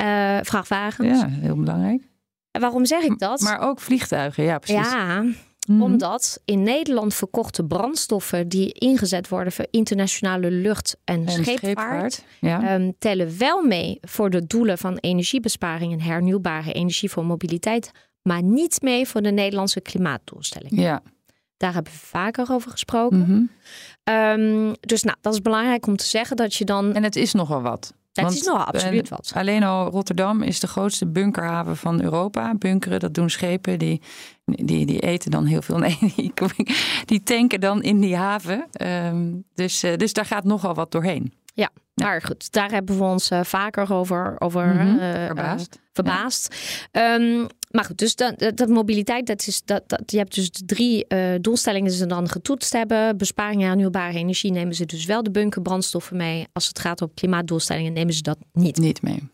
Uh, vrachtwagens. Ja, heel belangrijk. En waarom zeg ik dat? Maar ook vliegtuigen, ja precies. Ja, Mm Omdat in Nederland verkochte brandstoffen die ingezet worden voor internationale lucht- en, en scheepvaart, ja. um, tellen wel mee voor de doelen van energiebesparing en hernieuwbare energie voor mobiliteit, maar niet mee voor de Nederlandse klimaatdoelstelling. Ja. Daar hebben we vaker over gesproken. Mm -hmm. um, dus nou, dat is belangrijk om te zeggen dat je dan. En het is nogal wat. Dat Want, is nog absoluut wat. Alleen al Rotterdam is de grootste bunkerhaven van Europa. Bunkeren, dat doen schepen. Die, die, die eten dan heel veel. Nee, die, die tanken dan in die haven. Um, dus, uh, dus daar gaat nogal wat doorheen. Ja, ja, maar goed, daar hebben we ons uh, vaker over, over mm -hmm. uh, verbaasd. verbaasd. Ja. Um, maar goed, dus dat, dat, mobiliteit, dat is, dat, dat, je hebt dus drie uh, doelstellingen die ze dan getoetst hebben. Besparing hernieuwbare energie nemen ze dus wel de bunkerbrandstoffen mee. Als het gaat om klimaatdoelstellingen nemen ze dat niet. Niet mee.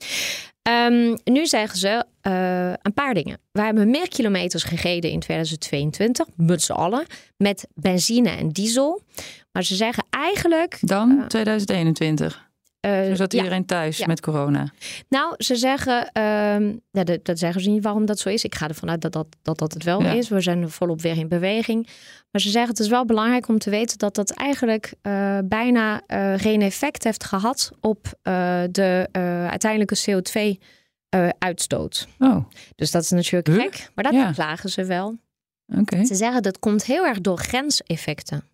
Um, nu zeggen ze uh, een paar dingen. We hebben meer kilometers gereden in 2022, met z'n allen, met benzine en diesel. Maar ze zeggen eigenlijk... Dan uh, 2021. Uh, zat iedereen ja, thuis ja. met corona? Nou, ze zeggen, uh, ja, dat, dat, zeggen ze niet waarom dat zo is. Ik ga ervan uit dat dat, dat, dat het wel is. We zijn volop weer in beweging. Maar ze zeggen het is wel belangrijk om te weten dat dat eigenlijk uh, bijna uh, geen effect heeft gehad op de uiteindelijke CO2-uitstoot. oh. Dus dat is natuurlijk huh? gek, maar dat klagen ze wel. Okay. Ze zeggen dat komt heel erg door grenseffecten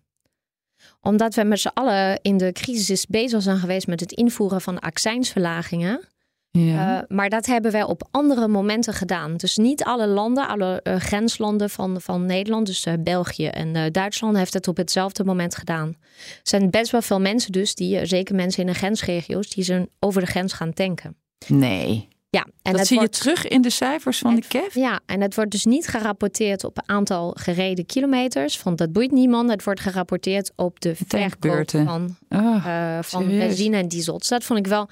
omdat we met z'n allen in de crisis bezig zijn geweest met het invoeren van accijnsverlagingen. Ja. Uh, maar dat hebben wij op andere momenten gedaan. Dus niet alle landen, alle uh, grenslanden van, van Nederland, dus uh, België en Duitsland, heeft het op hetzelfde moment gedaan. Er zijn best wel veel mensen dus, die, zeker mensen in de grensregio's, die zijn over de grens gaan tanken. Nee. Ja, en dat zie wordt, je terug in de cijfers van het, de KEF? Ja, en het wordt dus niet gerapporteerd op aantal gereden kilometers. Want dat boeit niemand. Het wordt gerapporteerd op de verkoop van, oh, uh, van benzine en diesel. Dus dat vond ik wel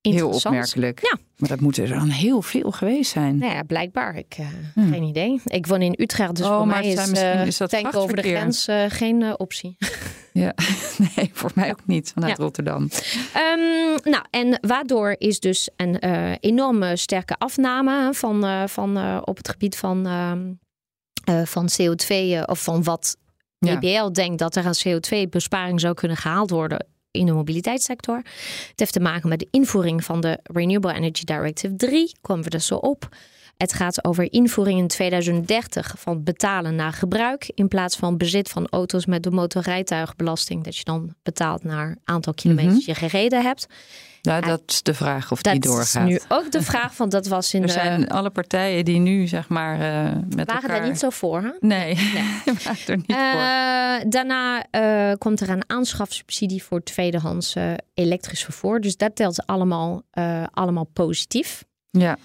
interessant. Heel opmerkelijk. Ja. Maar dat moet er dan heel veel geweest zijn. Nou ja, blijkbaar. Ik uh, hmm. geen idee. Ik woon in Utrecht, dus oh, voor mij is, uh, is tank over de grens uh, geen optie. Ja, nee, voor mij ook niet vanuit ja. Rotterdam. Um, nou, en waardoor is dus een enorme sterke afname van, van op het gebied van, van CO2 of van wat ja. denkt dat er aan CO2-besparing zou kunnen gehaald worden in de mobiliteitssector. Het heeft te maken met de invoering van de Renewable Energy Directive 3. Komen we er zo op. Het gaat over invoering in 2030 van betalen naar gebruik. In plaats van bezit van auto's met de motorrijtuigbelasting. Dat je dan betaalt naar aantal kilometers mm-hmm. je gereden hebt. Ja, dat is de vraag of die doorgaat. Dat is nu ook de vraag, want dat was in er zijn alle partijen die nu, zeg maar, uh, met waren elkaar... daar niet zo voor, hè? Nee, nee. er niet uh, voor. Daarna uh, komt er een aanschafsubsidie voor tweedehands elektrisch vervoer. Dus dat telt allemaal, allemaal positief. Ja.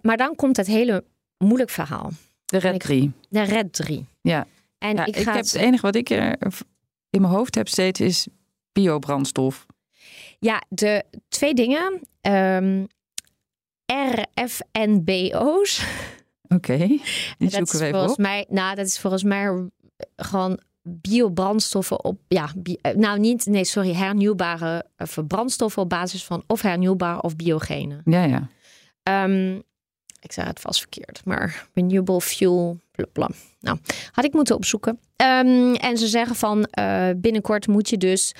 Maar dan komt het hele moeilijk verhaal. De red 3. De red 3. Ja. En ja, ik, ik ga heb, het enige wat ik er in mijn hoofd heb steeds is biobrandstof. Ja, de twee dingen. Um, RFNBO's. Oké, okay, die dat zoeken we even volgens op. Mij, nou, dat is volgens mij gewoon biobrandstoffen op, ja, bi, nou niet, nee, sorry, hernieuwbare brandstoffen op basis van of hernieuwbaar of biogene. Ja, ja. Um, ik zei het vast verkeerd, maar renewable fuel, bla, bla. Nou, had ik moeten opzoeken. Um, en ze zeggen van uh, binnenkort moet je dus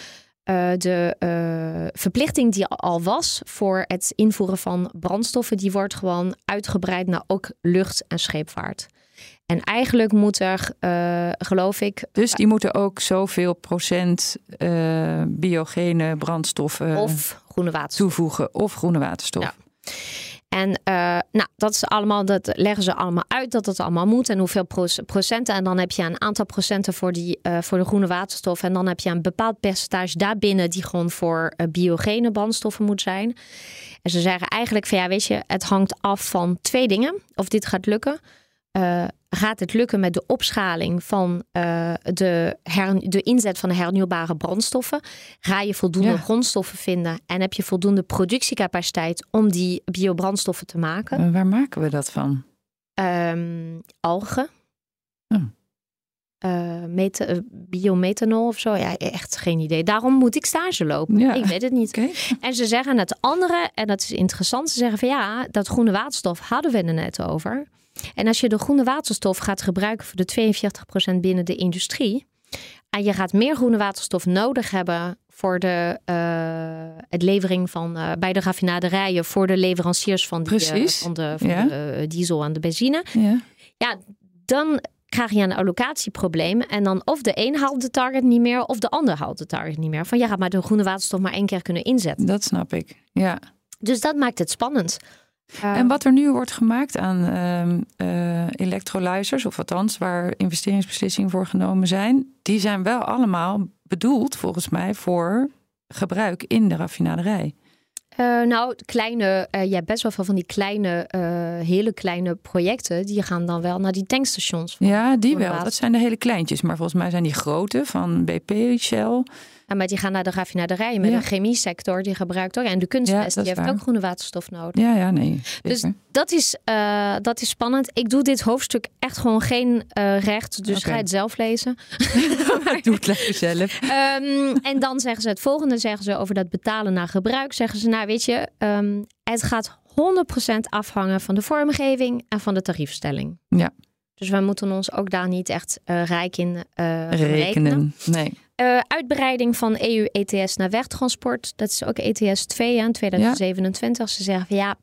uh, de uh, verplichting die al was voor het invoeren van brandstoffen, die wordt gewoon uitgebreid naar ook lucht- en scheepvaart. En eigenlijk moet er, uh, geloof ik. Dus die moeten ook zoveel procent biogene brandstoffen of groene waterstof toevoegen of groene waterstof. Ja. En uh, nou, dat, is allemaal, dat leggen ze allemaal uit dat het allemaal moet en hoeveel procenten. En dan heb je een aantal procenten voor, die, uh, voor de groene waterstof. En dan heb je een bepaald percentage daarbinnen die gewoon voor uh, biogene brandstoffen moet zijn. En ze zeggen eigenlijk van ja, weet je, het hangt af van twee dingen. Of dit gaat lukken. Uh, gaat het lukken met de opschaling van uh, de, de inzet van de hernieuwbare brandstoffen? Ga je voldoende ja. grondstoffen vinden en heb je voldoende productiecapaciteit om die biobrandstoffen te maken? En waar maken we dat van? Um, algen. Oh. Uh, met, biomethanol of zo. Ja, echt geen idee. Daarom moet ik stage lopen. Ja. Ik weet het niet. Okay. En ze zeggen het andere, en dat is interessant. Ze zeggen van ja, dat groene waterstof hadden we er net over. En als je de groene waterstof gaat gebruiken voor de 42% binnen de industrie. En je gaat meer groene waterstof nodig hebben voor de uh, het levering van uh, bij de raffinaderijen voor de leveranciers van, die, uh, van, de, van ja. de diesel en de benzine. Ja. ja, dan krijg je een allocatieprobleem. En dan of de een haalt de target niet meer, of de ander haalt de target niet meer. Van ja, gaat maar de groene waterstof maar één keer kunnen inzetten. Dat snap ik. Ja. Dus dat maakt het spannend. En wat er nu wordt gemaakt aan uh, elektrolyzers, of althans waar investeringsbeslissingen voor genomen zijn, die zijn wel allemaal bedoeld volgens mij voor gebruik in de raffinaderij. Uh, nou, kleine, uh, je hebt best wel veel van die kleine, uh, hele kleine projecten. Die gaan dan wel naar die tankstations. Ja, die wel. Dat zijn de hele kleintjes. Maar volgens mij zijn die grote van BP, Shell. Ja, maar die gaan naar de raffinaderijen met ja. de chemie sector. Die gebruikt ook. En de kunstmest, ja, die heeft ook groene waterstof nodig. Ja, ja, nee. Dus dat is, uh, dat is spannend. Ik doe dit hoofdstuk echt gewoon geen uh, recht. Dus okay. ga het zelf lezen. doe het lekker zelf. um, en dan zeggen ze het volgende. Zeggen ze over dat betalen naar gebruik. Zeggen ze, nou weet je, um, het gaat 100% afhangen van de vormgeving en van de tariefstelling. Ja. Dus wij moeten ons ook daar niet echt uh, rijk in uh, rekenen. rekenen. Nee. Uh, uitbreiding van EU ETS naar wegtransport. Dat is ook ETS 2 in 2027. Ja. Ze zeggen van ja,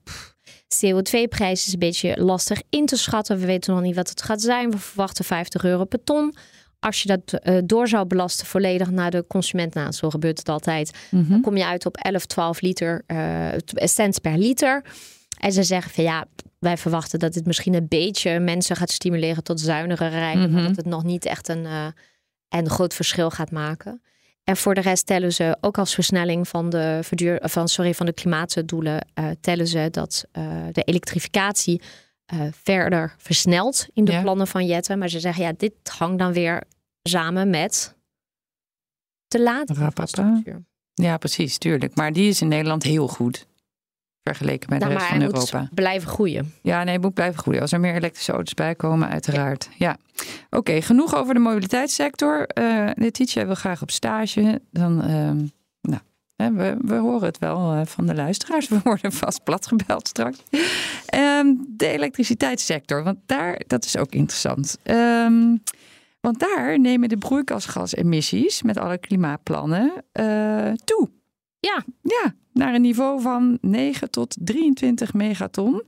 CO2-prijs is een beetje lastig in te schatten. We weten nog niet wat het gaat zijn. We verwachten 50 euro per ton. Als je dat uh, door zou belasten volledig naar de consument, nou, zo gebeurt het altijd, mm -hmm. dan kom je uit op 11, 12 liter uh, cent per liter. En ze zeggen van ja, wij verwachten dat dit misschien een beetje mensen gaat stimuleren tot zuiniger rijden, mm -hmm. maar dat het nog niet echt een, uh, een groot verschil gaat maken. En voor de rest tellen ze ook als versnelling van de, verduur, van, sorry, van de klimaatdoelen, uh, tellen ze dat uh, de elektrificatie uh, verder versnelt in de ja. plannen van Jetten. Maar ze zeggen ja, dit hangt dan weer samen met te laat. Ja, precies, tuurlijk. Maar die is in Nederland heel goed vergeleken met nou, de rest van Europa. Moet blijven groeien. Ja, nee, moet blijven groeien. Als er meer elektrische auto's bij komen, uiteraard. Ja. ja. Oké, okay, genoeg over de mobiliteitssector. Uh, Letitia wil graag op stage. Dan, uh, nou, we, we horen het wel uh, van de luisteraars. We worden vast platgebeld straks. Um, de elektriciteitssector, want daar, dat is ook interessant. Um, want daar nemen de broeikasgasemissies met alle klimaatplannen uh, toe. Ja. Ja, naar een niveau van 9 tot 23 megaton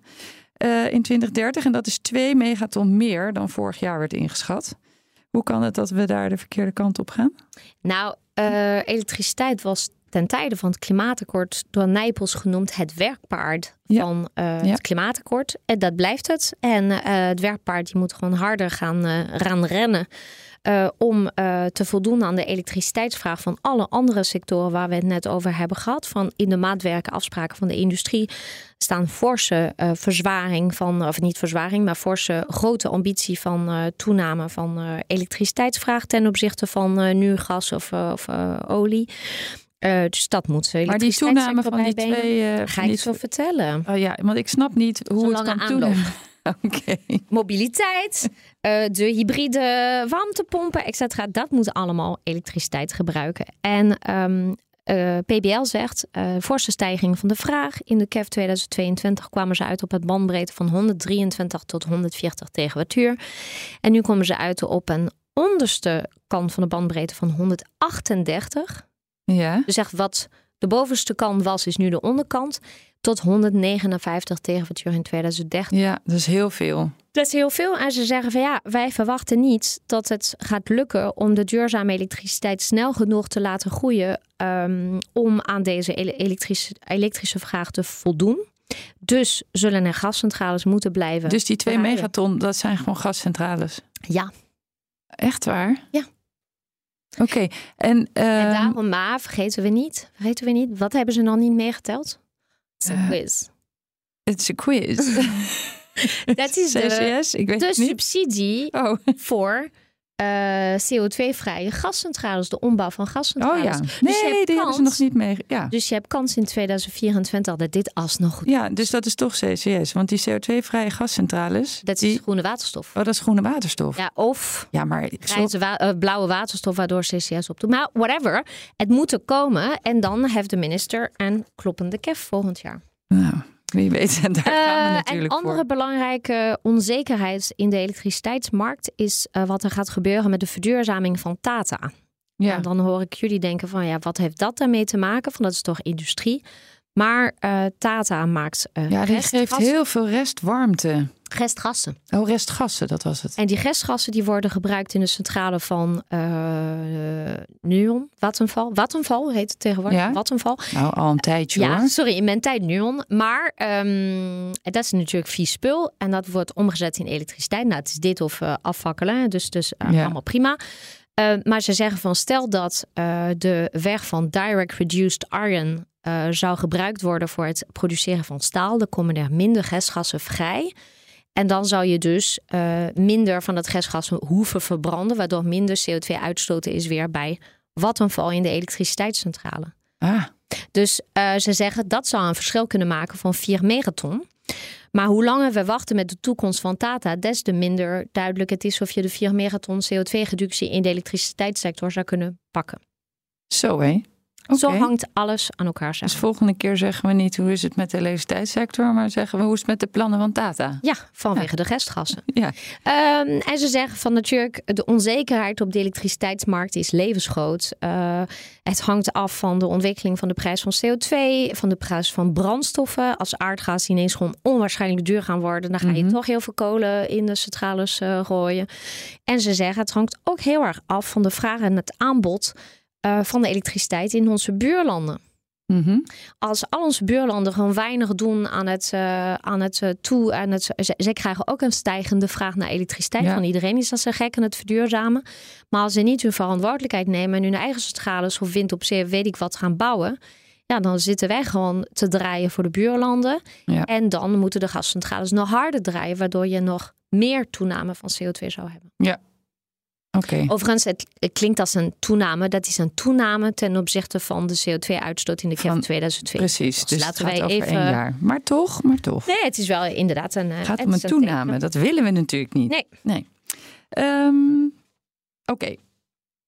uh, in 2030. En dat is 2 megaton meer dan vorig jaar werd ingeschat. Hoe kan het dat we daar de verkeerde kant op gaan? Nou, uh, elektriciteit was ten tijde van het klimaatakkoord door Nijpels genoemd het werkpaard ja. van uh, ja. het klimaatakkoord. En dat blijft het. En uh, het werkpaard die moet gewoon harder gaan, gaan rennen. Uh, om uh, te voldoen aan de elektriciteitsvraag van alle andere sectoren waar we het net over hebben gehad. Van in de maatwerken, afspraken van de industrie staan forse uh, verzwaring van, of niet verzwaring, maar forse grote ambitie van toename van elektriciteitsvraag ten opzichte van nu gas of, of olie. Uh, dus dat moet Maar die toename van die twee... Uh, Ga ik zo vertellen. Oh ja, want ik snap niet hoe het kan toenemen. Okay. Mobiliteit, uh, de hybride warmtepompen, etc. Dat moet allemaal elektriciteit gebruiken. En um, uh, PBL zegt, uh, forse stijging van de vraag. In de KEF 2022 kwamen ze uit op het bandbreedte van 123 tot 140 tegenwatuur. En nu komen ze uit op een onderste kant van de bandbreedte van 138. Ja. Dus echt wat de bovenste kant was, is nu de onderkant. Tot 159 tegenwatuur in 2030. Ja, dat is heel veel. Dat is heel veel. En ze zeggen van ja, wij verwachten niet dat het gaat lukken om de duurzame elektriciteit snel genoeg te laten groeien. Um, om aan deze elektrische, elektrische vraag te voldoen. Dus zullen er gascentrales moeten blijven. Dus die twee megaton, dat zijn gewoon gascentrales. Ja, Echt waar? Ja. Oké, en, en ehm, daarom, maar vergeten we niet, vergeten we niet, wat hebben ze nog niet meegeteld? Het is een Eh, quiz. het is een quiz. Dat is de, CCS, ik weet de niet. subsidie Oh, voor eh, CO2-vrije gascentrales, de ombouw van gascentrales. oh ja. Dus je Nee, hebt die hebben ze kans- nog niet mee. Ja. Dus je hebt kans in 2024 dat dit alsnog goed ja, dus dat is toch CCS. Want die CO2-vrije gascentrales, Dat is die... groene waterstof. Oh, dat is groene waterstof. Ja, Ja, of maar... grijze wa- eh, blauwe waterstof waardoor CCS opdoet. Maar whatever, het moet er komen. En dan heeft de minister een kloppende kef volgend jaar. Wie weet. En daar gaan we Eh, natuurlijk andere voor. belangrijke onzekerheid in de elektriciteitsmarkt is eh, wat er gaat gebeuren met de verduurzaming van Tata. Ja. En dan hoor ik jullie denken van ja, wat heeft dat daarmee te maken? Van dat is toch industrie. Maar eh, Tata maakt eh ja, die geeft heel veel restwarmte. Restgassen. Oh, restgassen, dat was het. En die restgassen die worden gebruikt in de centrale van eh Nuon, Vattenfall. Vattenfall heet het tegenwoordig. Ja? Vattenfall. Nou, al een tijdje Ja, hoor. sorry, in mijn tijd Nuon. Maar ehm, dat is natuurlijk vies spul. En dat wordt omgezet in elektriciteit. Nou, het is dit of eh, afvakkelen. Dus, dus eh, Ja. allemaal prima. Eh, maar ze zeggen van stel dat de weg van direct reduced iron zou gebruikt worden voor het produceren van staal. Dan komen er minder restgassen vrij. En dan zou je dus eh, minder van dat restgas hoeven verbranden, waardoor minder CO2 uitstoten is weer bij Vattenfall in de elektriciteitscentrale. Ah, Dus eh, ze zeggen dat zou een verschil kunnen maken van 4 megaton. Maar hoe langer we wachten met de toekomst van Tata, des te minder duidelijk het is of je de 4 megaton CO2-reductie in de elektriciteitssector zou kunnen pakken. zo hé. Zo hangt alles aan elkaar Dus samen. volgende keer zeggen we niet hoe is het met de elektriciteitssector, maar zeggen we hoe is het met de plannen van Tata. Ja, vanwege de restgassen. Ja, Ehm, en ze zeggen van natuurlijk, de onzekerheid op de elektriciteitsmarkt is levensgroot. Eh, het hangt af van de ontwikkeling van de prijs van CO2, van de prijs van brandstoffen. Als aardgas ineens gewoon onwaarschijnlijk duur gaan worden, dan ga je Mhm. toch heel veel kolen in de centrales eh, gooien. En ze zeggen, het hangt ook heel erg af van de vraag en het aanbod eh, van de elektriciteit in onze buurlanden Mhm. als al onze buurlanden gewoon weinig doen aan het, eh, aan het eh, toe. Aan het, ze, zij krijgen ook een stijgende vraag naar elektriciteit Ja. van iedereen. Is dat ze gek aan het verduurzamen? Maar als ze niet hun verantwoordelijkheid nemen en hun eigen centrales of wind op zee, weet ik wat, gaan bouwen. Ja, dan zitten wij gewoon te draaien voor de buurlanden. Ja. En dan moeten de gascentrales nog harder draaien, waardoor je nog meer toename van CO2 zou hebben. Overigens, het, het klinkt als een toename. Dat is een toename ten opzichte van de CO2-uitstoot in de Van- KEF 2020. Precies, dus laten gaat wij over even- één jaar. Maar toch, maar toch. Nee, het is wel inderdaad een. eh, Het gaat het om een toename. Dat willen we natuurlijk niet. Nee. nee. Ehm, Oké.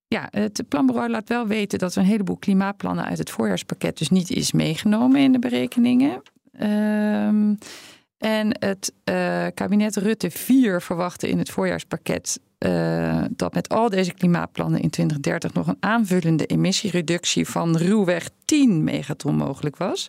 Ja, het planbureau laat wel weten dat er een heleboel klimaatplannen uit het voorjaarspakket dus niet is meegenomen in de berekeningen. Ehm, en het eh, kabinet Rutte 4 verwachtte in het voorjaarspakket eh, dat met al deze klimaatplannen in 2030 nog een aanvullende emissiereductie van ruwweg 10 megaton mogelijk was.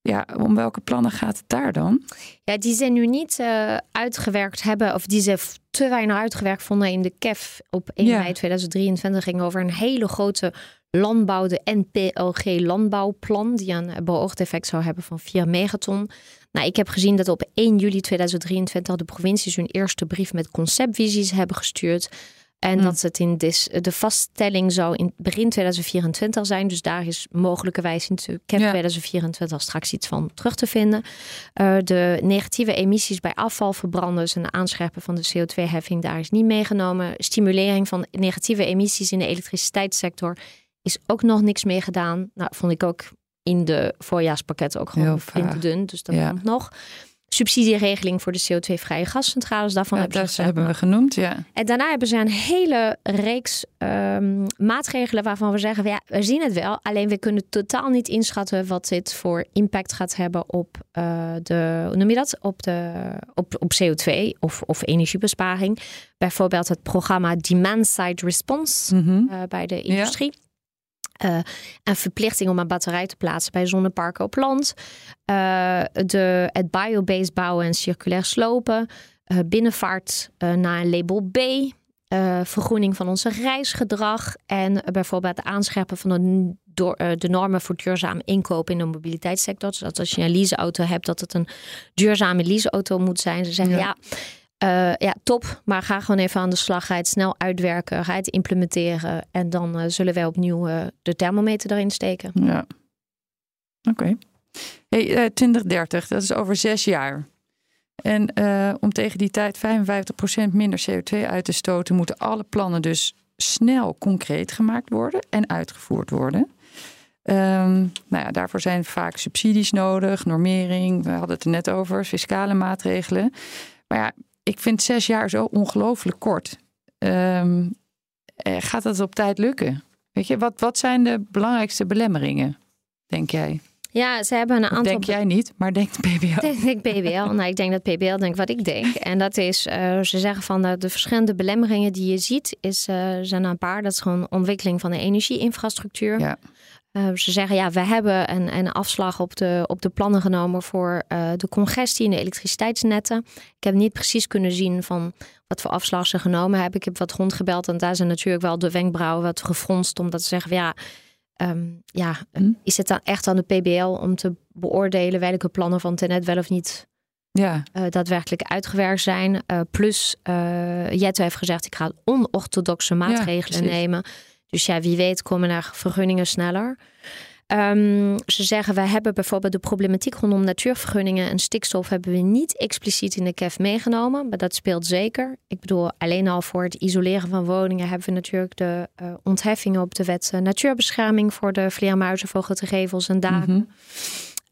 Ja, om welke plannen gaat het daar dan? Ja, die ze nu niet eh, uitgewerkt hebben, of die ze te weinig uitgewerkt vonden in de KEF op 1 Ja. mei 2023, ging over een hele grote landbouw, de NPLG landbouwplan, die een eh, beoogd effect zou hebben van 4 megaton. Nou, ik heb gezien dat op 1 juli 2023 de provincies hun eerste brief met conceptvisies hebben gestuurd. En Hm. dat het in dis, de vaststelling zou in begin 2024 zijn. Dus daar is mogelijkerwijs in CAP Ja. 2024 straks iets van terug te vinden. Eh, de negatieve emissies bij afvalverbranders en de aanscherpen van de CO2-heffing, daar is niet meegenomen. Stimulering van negatieve emissies in de elektriciteitssector is ook nog niks mee gedaan. Nou, vond ik ook in de voorjaarspakketten ook gewoon flink vaag. dun. Dus dat Ja. komt nog. Subsidieregeling voor de CO2-vrije gascentrales, daarvan Ja, hebben ze dat gezegd, hebben we genoemd, ja. en daarna hebben ze een hele reeks ehm, maatregelen waarvan we zeggen: ja, we zien het wel, alleen we kunnen totaal niet inschatten wat dit voor impact gaat hebben op eh, de, hoe noem je dat? Op, de, op, op CO2 of, of energiebesparing. Bijvoorbeeld het programma Demand Side Response Mhm. eh, bij de industrie. Eh, een verplichting om een batterij te plaatsen bij zonneparken op land. Eh, de, het biobased bouwen en circulair slopen. Eh, binnenvaart naar een label B. Vergroening van onze reisgedrag. En bijvoorbeeld het aanscherpen van een door, uh, de normen voor duurzaam inkopen in de mobiliteitssector. Dus dat als je een leaseauto hebt, dat het een duurzame leaseauto moet zijn. Ze zeggen ja. ja ja, top. Maar ga gewoon even aan de slag. Ga het snel uitwerken. Ga het implementeren. En dan zullen wij opnieuw de thermometer erin steken. Ja. Oké. Hey, 2030, dat is over zes jaar. En om tegen die tijd 55% minder CO2 uit te stoten, moeten alle plannen dus snel concreet gemaakt worden en uitgevoerd worden. Um, nou ja, daarvoor zijn vaak subsidies nodig, normering, we hadden het er net over, fiscale maatregelen. Maar ja, ik vind zes jaar zo ongelooflijk kort. Um, gaat dat op tijd lukken? Weet je, wat, wat zijn de belangrijkste belemmeringen, denk jij? Ja, ze hebben een aantal. Denk jij niet, maar denkt PBL? Denk, denk PBL. nou, ik denk dat PBL denkt wat ik denk. En dat is, uh, ze zeggen van de, de, verschillende belemmeringen die je ziet, is, uh, zijn een paar. Dat is gewoon ontwikkeling van de energieinfrastructuur. Ja. Uh, ze zeggen ja, we hebben een, een afslag op de, op de plannen genomen voor de congestie in de elektriciteitsnetten. Ik heb niet precies kunnen zien van wat voor afslag ze genomen hebben. Ik heb wat rondgebeld en daar zijn natuurlijk wel de wenkbrauwen wat gefronst. Omdat ze zeggen ja Ehm, ja, hm? is het dan echt aan de PBL om te beoordelen welke plannen van Tenet wel of niet ja. Uh, daadwerkelijk uitgewerkt zijn? Uh, plus, uh, Jette heeft gezegd, ik ga onorthodoxe maatregelen nemen. Dus ja, wie weet komen er vergunningen sneller. Um, ze zeggen, wij hebben bijvoorbeeld de problematiek rondom natuurvergunningen en stikstof hebben we niet expliciet in de KEF meegenomen, maar dat speelt zeker. Ik bedoel, alleen al voor het isoleren van woningen hebben we natuurlijk de uh, ontheffingen op de wet uh, natuurbescherming voor de vleermuizen, vogeltegevels en daken. Mm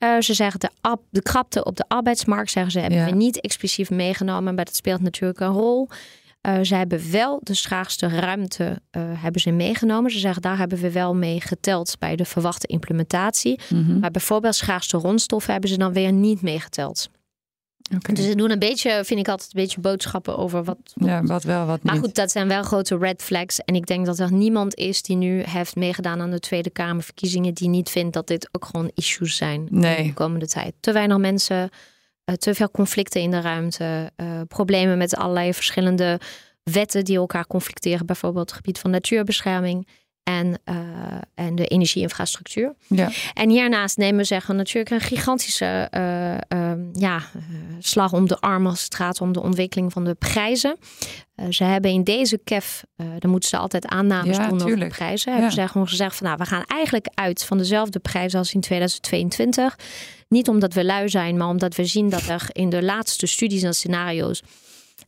uh, ze zeggen de, de krapte op de arbeidsmarkt, zeggen ze, hebben we niet expliciet meegenomen, maar dat speelt natuurlijk een rol. Uh, ze hebben wel de schaarste ruimte uh, hebben ze meegenomen. Ze zeggen daar hebben we wel mee geteld bij de verwachte implementatie. Mhm. Maar bijvoorbeeld schaarste grondstoffen hebben ze dan weer niet meegeteld. Okay. Dus ze doen een beetje, vind ik altijd een beetje boodschappen over wat. ja, wat wel, wat niet. Maar goed, dat zijn wel grote red flags. En ik denk dat er niemand is die nu heeft meegedaan aan de Tweede Kamerverkiezingen. die niet vindt dat dit ook gewoon issues zijn nee. in de komende tijd. Te weinig mensen te veel conflicten in de ruimte, uh, problemen met allerlei verschillende wetten die elkaar conflicteren, bijvoorbeeld het gebied van natuurbescherming en, uh, en de energieinfrastructuur. Ja. En hiernaast nemen zeggen natuurlijk een gigantische uh, ja, slag om de arm als het gaat om de ontwikkeling van de prijzen. ze hebben in deze KEF, dan moeten ze altijd aannames ja, doen over de prijzen. Hebben ze gewoon gezegd van nou, we gaan eigenlijk uit van dezelfde prijzen als in 2022. Niet omdat we lui zijn, maar omdat we zien dat er in de laatste studies en scenario's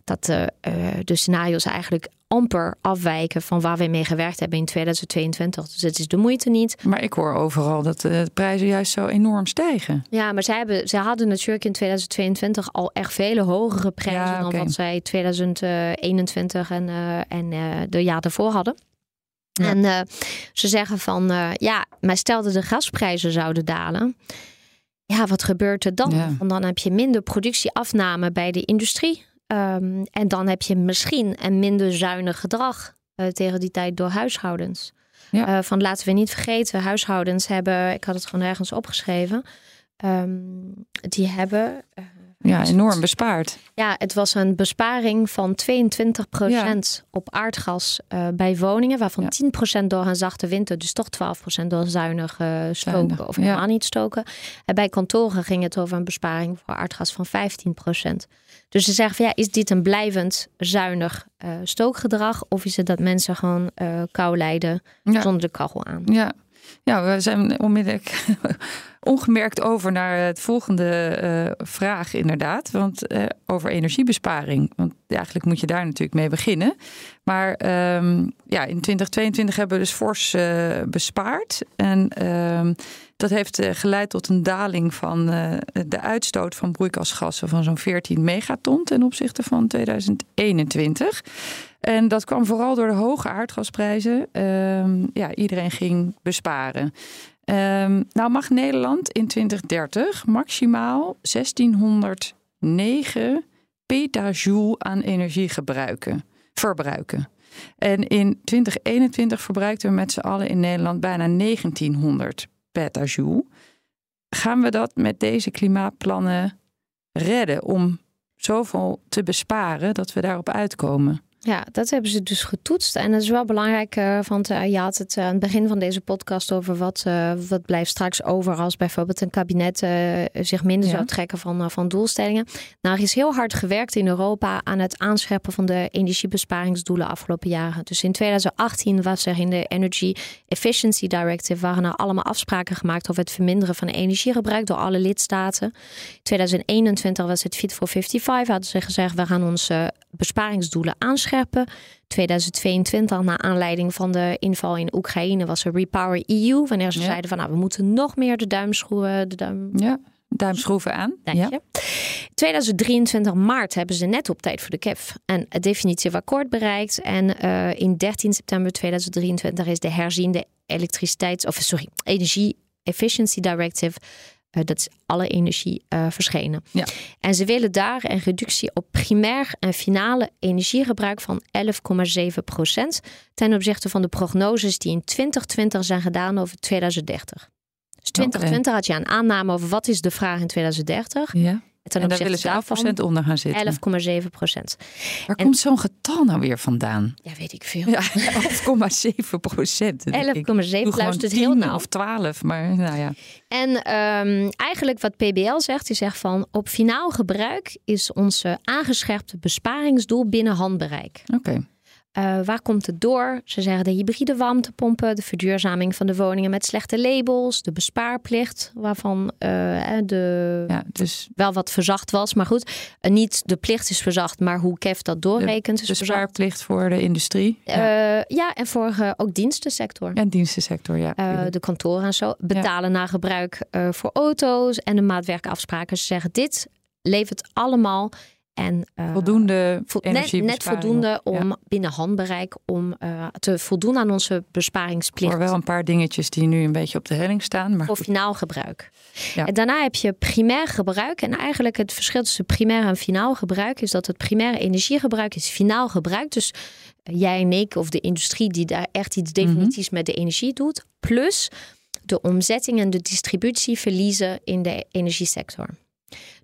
dat de, uh, de scenario's eigenlijk amper afwijken van waar we mee gewerkt hebben in 2022. Dus het is de moeite niet. Maar ik hoor overal dat de prijzen juist zo enorm stijgen. Ja, maar zij, hebben, zij hadden natuurlijk in 2022 al echt vele hogere prijzen dan wat zij 2021 en, uh, en uh, de jaar daarvoor hadden. En uh, ze zeggen van ja, maar stel dat de gasprijzen zouden dalen. Ja, wat gebeurt er dan? Want dan heb je minder productieafname bij de industrie. Um, en dan heb je misschien een minder zuinig gedrag uh, tegen die tijd door huishoudens. Ja. Uh, van laten we niet vergeten, huishoudens hebben, ik had het gewoon ergens opgeschreven, um, die hebben uh, ja, enorm bespaard. Ja, het was een besparing van 22% op aardgas uh, bij woningen, waarvan 10% door een zachte winter, dus toch 12% door zuinig uh, stoken of helemaal niet stoken. En bij kantoren ging het over een besparing voor aardgas van 15%. Dus ze zeggen van ja, is dit een blijvend zuinig uh, stookgedrag of is het dat mensen gewoon kou lijden zonder de kachel aan? Ja. Ja, we zijn onmiddellijk ongemerkt over naar het volgende uh, vraag, inderdaad. Want uh, over energiebesparing. Want eigenlijk moet je daar natuurlijk mee beginnen. Maar um, ja, in 2022 hebben we dus fors uh, bespaard. En um, dat heeft geleid tot een daling van de uitstoot van broeikasgassen van zo'n 14 megaton ten opzichte van 2021. En dat kwam vooral door de hoge aardgasprijzen. Um, ja, iedereen ging besparen. Um, nou mag Nederland in 2030 maximaal 1609 petajoule aan energie gebruiken, verbruiken. En in 2021 verbruikten we met z'n allen in Nederland bijna 1900 petajoule. Gaan we dat met deze klimaatplannen redden om zoveel te besparen dat we daarop uitkomen? Ja, dat hebben ze dus getoetst. En dat is wel belangrijk, uh, want uh, je had het aan het begin van deze podcast over wat, wat blijft straks over als bijvoorbeeld een kabinet zich minder ja. zou trekken van, van doelstellingen. Nou, er is heel hard gewerkt in Europa aan het aanscherpen van de energiebesparingsdoelen afgelopen jaren. Dus in 2018 was er in de Energy Efficiency Directive waren er allemaal afspraken gemaakt over het verminderen van energiegebruik door alle lidstaten. In 2021 was het Fit for 55, hadden ze gezegd, we gaan onze besparingsdoelen aanscherpen. 2022, na aanleiding van de inval in Oekraïne, was er Repower EU. Wanneer ze zeiden van nou, we moeten nog meer de duimschroeven. De duim... Ja, duimschroeven aan. Dank je. 2023 maart hebben ze net op tijd voor de KEF een definitief akkoord bereikt. En uh, in 13 september 2023 is de herziende elektriciteits- of sorry, energie efficiency directive dat is alle energie uh, verschenen. Ja. En ze willen daar een reductie op primair en finale energiegebruik van 11,7 procent ten opzichte van de prognoses die in 2020 zijn gedaan over 2030. Dus 2020 had je een aanname over wat is de vraag in 2030. Ja. En daar willen ze 11% onder gaan zitten. 11,7 procent. Waar komt zo'n getal nou weer vandaan? Ja, weet ik veel. Ja, 11,7 procent. 11,7 luistert heel nauw. Of 12, maar nou ja. En um, eigenlijk wat PBL zegt, die zegt van op finaal gebruik is onze aangescherpte besparingsdoel binnen handbereik. Oké. Okay. Uh, waar komt het door? Ze zeggen de hybride warmtepompen, de verduurzaming van de woningen met slechte labels, de bespaarplicht, waarvan uh, de ja, dus wel wat verzacht was. Maar goed, uh, niet de plicht is verzacht, maar hoe KEF dat doorrekent. De bespaarplicht voor de industrie. Ja, ja en voor ook dienstensector. En dienstensector, ja. de kantoren en zo. Betalen ja. naar gebruik voor auto's en de maatwerkafspraken. Ze zeggen dit levert allemaal en, uh, voldoende vo net, net, voldoende om ja. binnen handbereik om uh, te voldoen aan onze besparingsplicht. Voor wel een paar dingetjes die nu een beetje op de helling staan. Maar voor finaal gebruik. Ja. En daarna heb je primair gebruik. En eigenlijk het verschil tussen primair en finaal gebruik is dat het primaire energiegebruik is finaal gebruik. Dus jij en ik of de industrie die daar echt iets definitiefs mm -hmm. met de energie doet. Plus de omzetting en de distributie verliezen in de energiesector.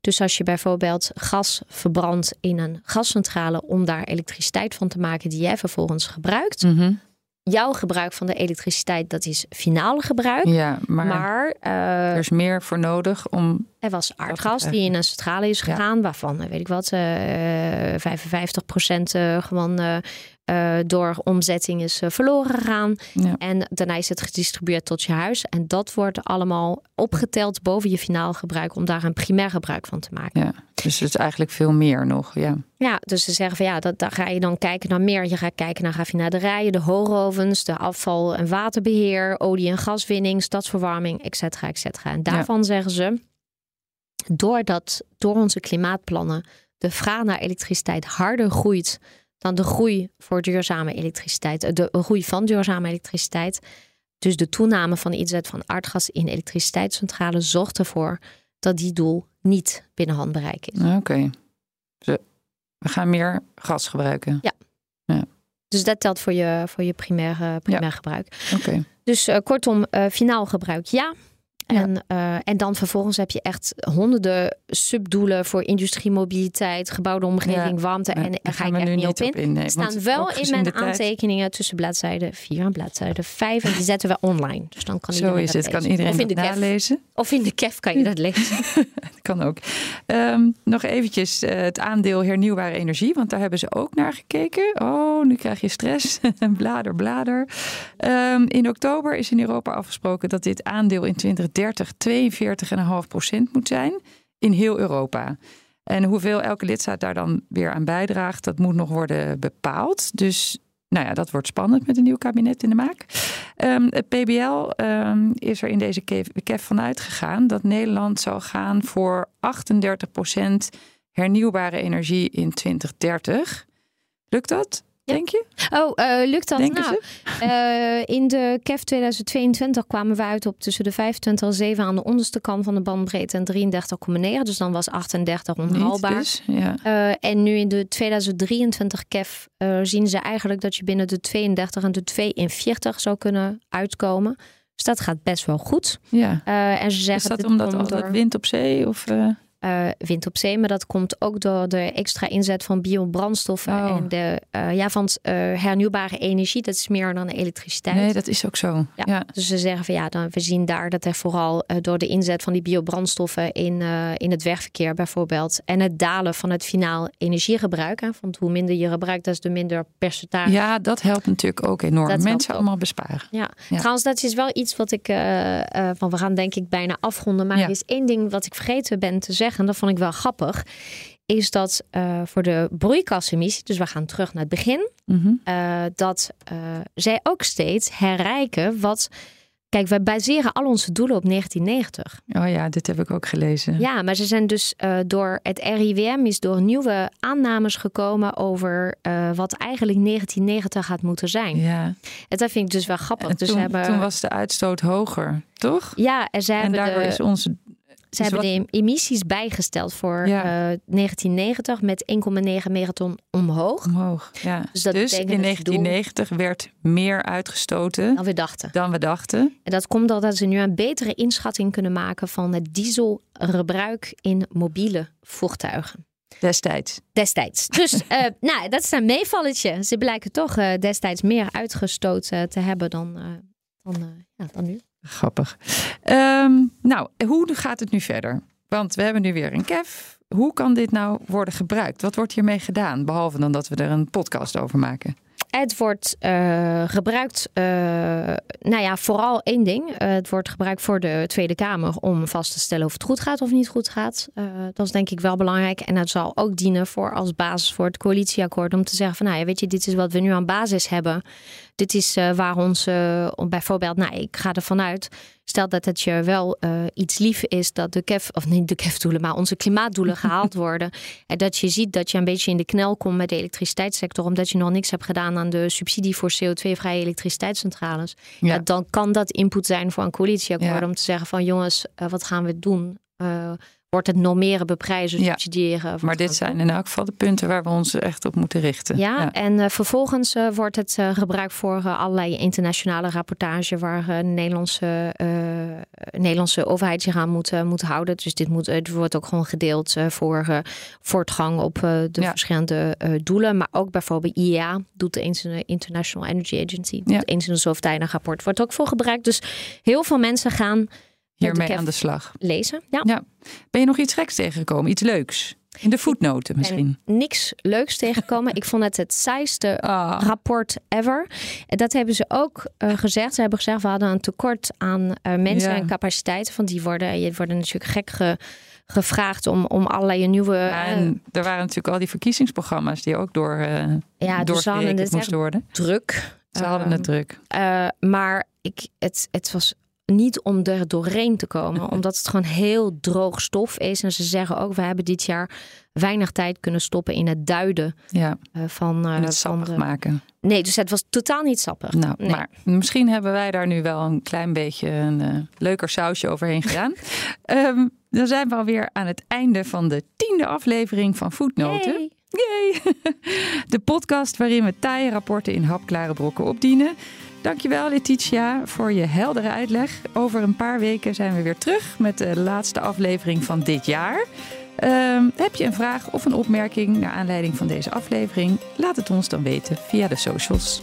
Dus als je bijvoorbeeld gas verbrandt in een gascentrale om daar elektriciteit van te maken die jij vervolgens gebruikt. Mm -hmm. Jouw gebruik van de elektriciteit, dat is finaal gebruik. Ja, maar, maar uh, er is meer voor nodig om. Er was aardgas die in een centrale is gegaan, ja. waarvan, weet ik wat, uh, 55 procent uh, gewoon uh, door omzetting is uh, verloren gegaan. Ja. En daarna is het gedistribueerd tot je huis. En dat wordt allemaal opgeteld boven je finaal gebruik om daar een primair gebruik van te maken. Ja, dus het is eigenlijk veel meer nog. Ja, ja dus ze zeggen van ja, dat, daar ga je dan kijken naar meer. Je gaat kijken naar raffinaderijen, de hoogovens, de afval- en waterbeheer, olie- en gaswinning, stadsverwarming, et cetera, et cetera. En daarvan ja. zeggen ze, doordat door onze klimaatplannen de vraag naar elektriciteit harder groeit dan de groei voor duurzame elektriciteit, de groei van duurzame elektriciteit. Dus de toename van de inzet van aardgas in elektriciteitscentrales zorgt ervoor dat die doel niet binnen handbereik is. Oké. Okay. We gaan meer gas gebruiken. Ja. ja. Dus dat telt voor je, voor je primair, primair ja. gebruik. Oké. Dus uh, kortom, uh, finaal gebruik ja. En, ja. uh, en dan vervolgens heb je echt honderden subdoelen voor industrie, mobiliteit, gebouwde omgeving, ja. warmte. En daar ga ik echt niet op in. in nee, staan wel in mijn aantekeningen tussen bladzijde 4 en bladzijde 5. En die zetten we online. Dus dan kan Zo is het. Kan iedereen of nalezen. Of in de KEF kan je dat lezen. kan ook. Um, nog eventjes uh, het aandeel hernieuwbare energie. Want daar hebben ze ook naar gekeken. Oh, nu krijg je stress. blader, blader. Um, in oktober is in Europa afgesproken dat dit aandeel in 2030 42,5% moet zijn in heel Europa. En hoeveel elke lidstaat daar dan weer aan bijdraagt, dat moet nog worden bepaald. Dus nou ja, dat wordt spannend met een nieuw kabinet in de maak. Um, het PBL um, is er in deze KEF vanuit gegaan dat Nederland zou gaan voor 38% hernieuwbare energie in 2030. Lukt dat? Denk je? Oh, uh, lukt dat? Denken nou, uh, in de KEF 2022 kwamen we uit op tussen de 25,7 aan de onderste kant van de bandbreedte en 33,9. Dus dan was 38 onhaalbaar. Dus, ja. uh, en nu in de 2023 KEF zien ze eigenlijk dat je binnen de 32 en de 42 zou kunnen uitkomen. Dus dat gaat best wel goed. Ja. en ze zeggen Is dat omdat het door... wind op zee? Of, uh, wind op zee. Maar dat komt ook door de extra inzet van biobrandstoffen Oh. en de uh, ja, van uh, hernieuwbare energie. Dat is meer dan elektriciteit. Nee, dat is ook zo. Ja. Ja. Dus ze zeggen van ja, dan, we zien daar dat er vooral door de inzet van die biobrandstoffen in, in het wegverkeer bijvoorbeeld. En het dalen van het finaal energiegebruik. Hè, want hoe minder je gebruikt, des te minder percentage. Ja, dat helpt natuurlijk ook enorm. Dat Mensen allemaal besparen. Ja. Ja. trouwens, dat is wel iets wat ik. Van we gaan denk ik bijna afronden. Maar Ja. er is één ding wat ik vergeten ben te zeggen. Dat vond ik wel grappig. Is dat uh, voor de broeikassemissie, dus we gaan terug naar het begin. Mhm. uh, dat uh, zij ook steeds herrijken wat. Kijk, wij baseren al onze doelen op 1990. Oh ja, dit heb ik ook gelezen. Ja, maar ze zijn dus door het RIWM is door nieuwe aannames gekomen over wat eigenlijk 1990 had moeten zijn. Ja. En dat vind ik dus wel grappig. En dus toen, hebben... toen was de uitstoot hoger, toch? Ja, en ze En hebben daardoor de... is onze. Ze Dus hebben wat- de emissies bijgesteld voor Ja. eh, 1990 met 1,9 megaton omhoog. omhoog. Ja. Dus dat dus in dat je doel- 1990 werd meer uitgestoten Dan we dachten. dan we dachten. En dat komt doordat ze nu een betere inschatting kunnen maken van het dieselgebruik in mobiele voertuigen. Destijds. Destijds. Dus eh, nou, dat is een meevalletje. Ze blijken toch eh, destijds meer uitgestoten te hebben dan, dan, ja, dan nu. Grappig. Ehm, nou, hoe gaat het nu verder? Want we hebben nu weer een CAF. Hoe kan dit nou worden gebruikt? Wat wordt hiermee gedaan? Behalve dan dat we er een podcast over maken. Het wordt eh, gebruikt, eh, nou ja, vooral één ding. Eh, het wordt gebruikt voor de Tweede Kamer om vast te stellen of het goed gaat of niet goed gaat. Dat is denk ik wel belangrijk. En het zal ook dienen voor als basis voor het coalitieakkoord om te zeggen van, nou ja, weet je, dit is wat we nu aan basis hebben. Dit is eh, waar ons, eh, bijvoorbeeld, nou, ik ga ervan uit, stel dat het je wel eh, iets lief is dat de KEF, of niet de KEF-doelen, maar onze klimaatdoelen gehaald worden. En dat je ziet dat je een beetje in de knel komt met de elektriciteitssector, omdat je nog niks hebt gedaan aan de subsidie voor CO2-vrije elektriciteitscentrales. Ja. Ja. dan kan dat input zijn voor een coalitieakkoord Ja. om te zeggen van jongens, wat gaan we doen? Wordt het normeren, beprijzen, subsidiëren? Maar dit zijn in elk geval de punten waar we ons echt op moeten richten. Ja, en eh, vervolgens eh, wordt het eh, gebruikt voor allerlei internationale rapportage waar de Nederlandse, Nederlandse overheid zich aan moet, moet houden. Dus dit moet, het wordt ook gewoon gedeeld voor voortgang op de Ja. verschillende doelen. Maar ook bijvoorbeeld IEA doet de Inter- International Energy Agency, doet Ja. eens in de zoveel rapport. Wordt ook voor gebruikt. Dus heel veel mensen gaan Hiermee aan de slag. lezen. Ja. Ja. Ben je nog iets geks tegengekomen? Iets leuks? In de voetnoten misschien? En niks leuks tegengekomen. Ik vond het het saaiste Ah, rapport ever. En dat hebben ze ook eh, gezegd. Ze hebben gezegd, we hadden een tekort aan eh, mensen Ja. en capaciteiten. Want die worden, je worden natuurlijk gek ge- gevraagd om, om allerlei nieuwe... ja, eh, en er waren natuurlijk al die verkiezingsprogramma's die ook door, eh ja, dus moesten worden. druk. Ze hadden Ehm, het druk. eh, maar ik, het, het was niet om er doorheen te komen. omdat het gewoon heel droog stof is. En ze zeggen ook, we hebben dit jaar weinig tijd kunnen stoppen in het duiden Ja, eh, van, eh, en het van sappig de... maken. Nee, dus het was totaal niet sappig. Nou, Nee. maar misschien hebben wij daar nu wel een klein beetje een eh, leuker sausje overheen gedaan. Ehm, dan zijn we alweer aan het einde van de tiende aflevering van Voetnoten. Yay. Yay! De podcast waarin we taaie rapporten in hapklare brokken opdienen. Dankjewel Letitia voor je heldere uitleg. Over een paar weken zijn we weer terug met de laatste aflevering van dit jaar. Ehm, heb je een vraag of een opmerking naar aanleiding van deze aflevering? Laat het ons dan weten via de socials.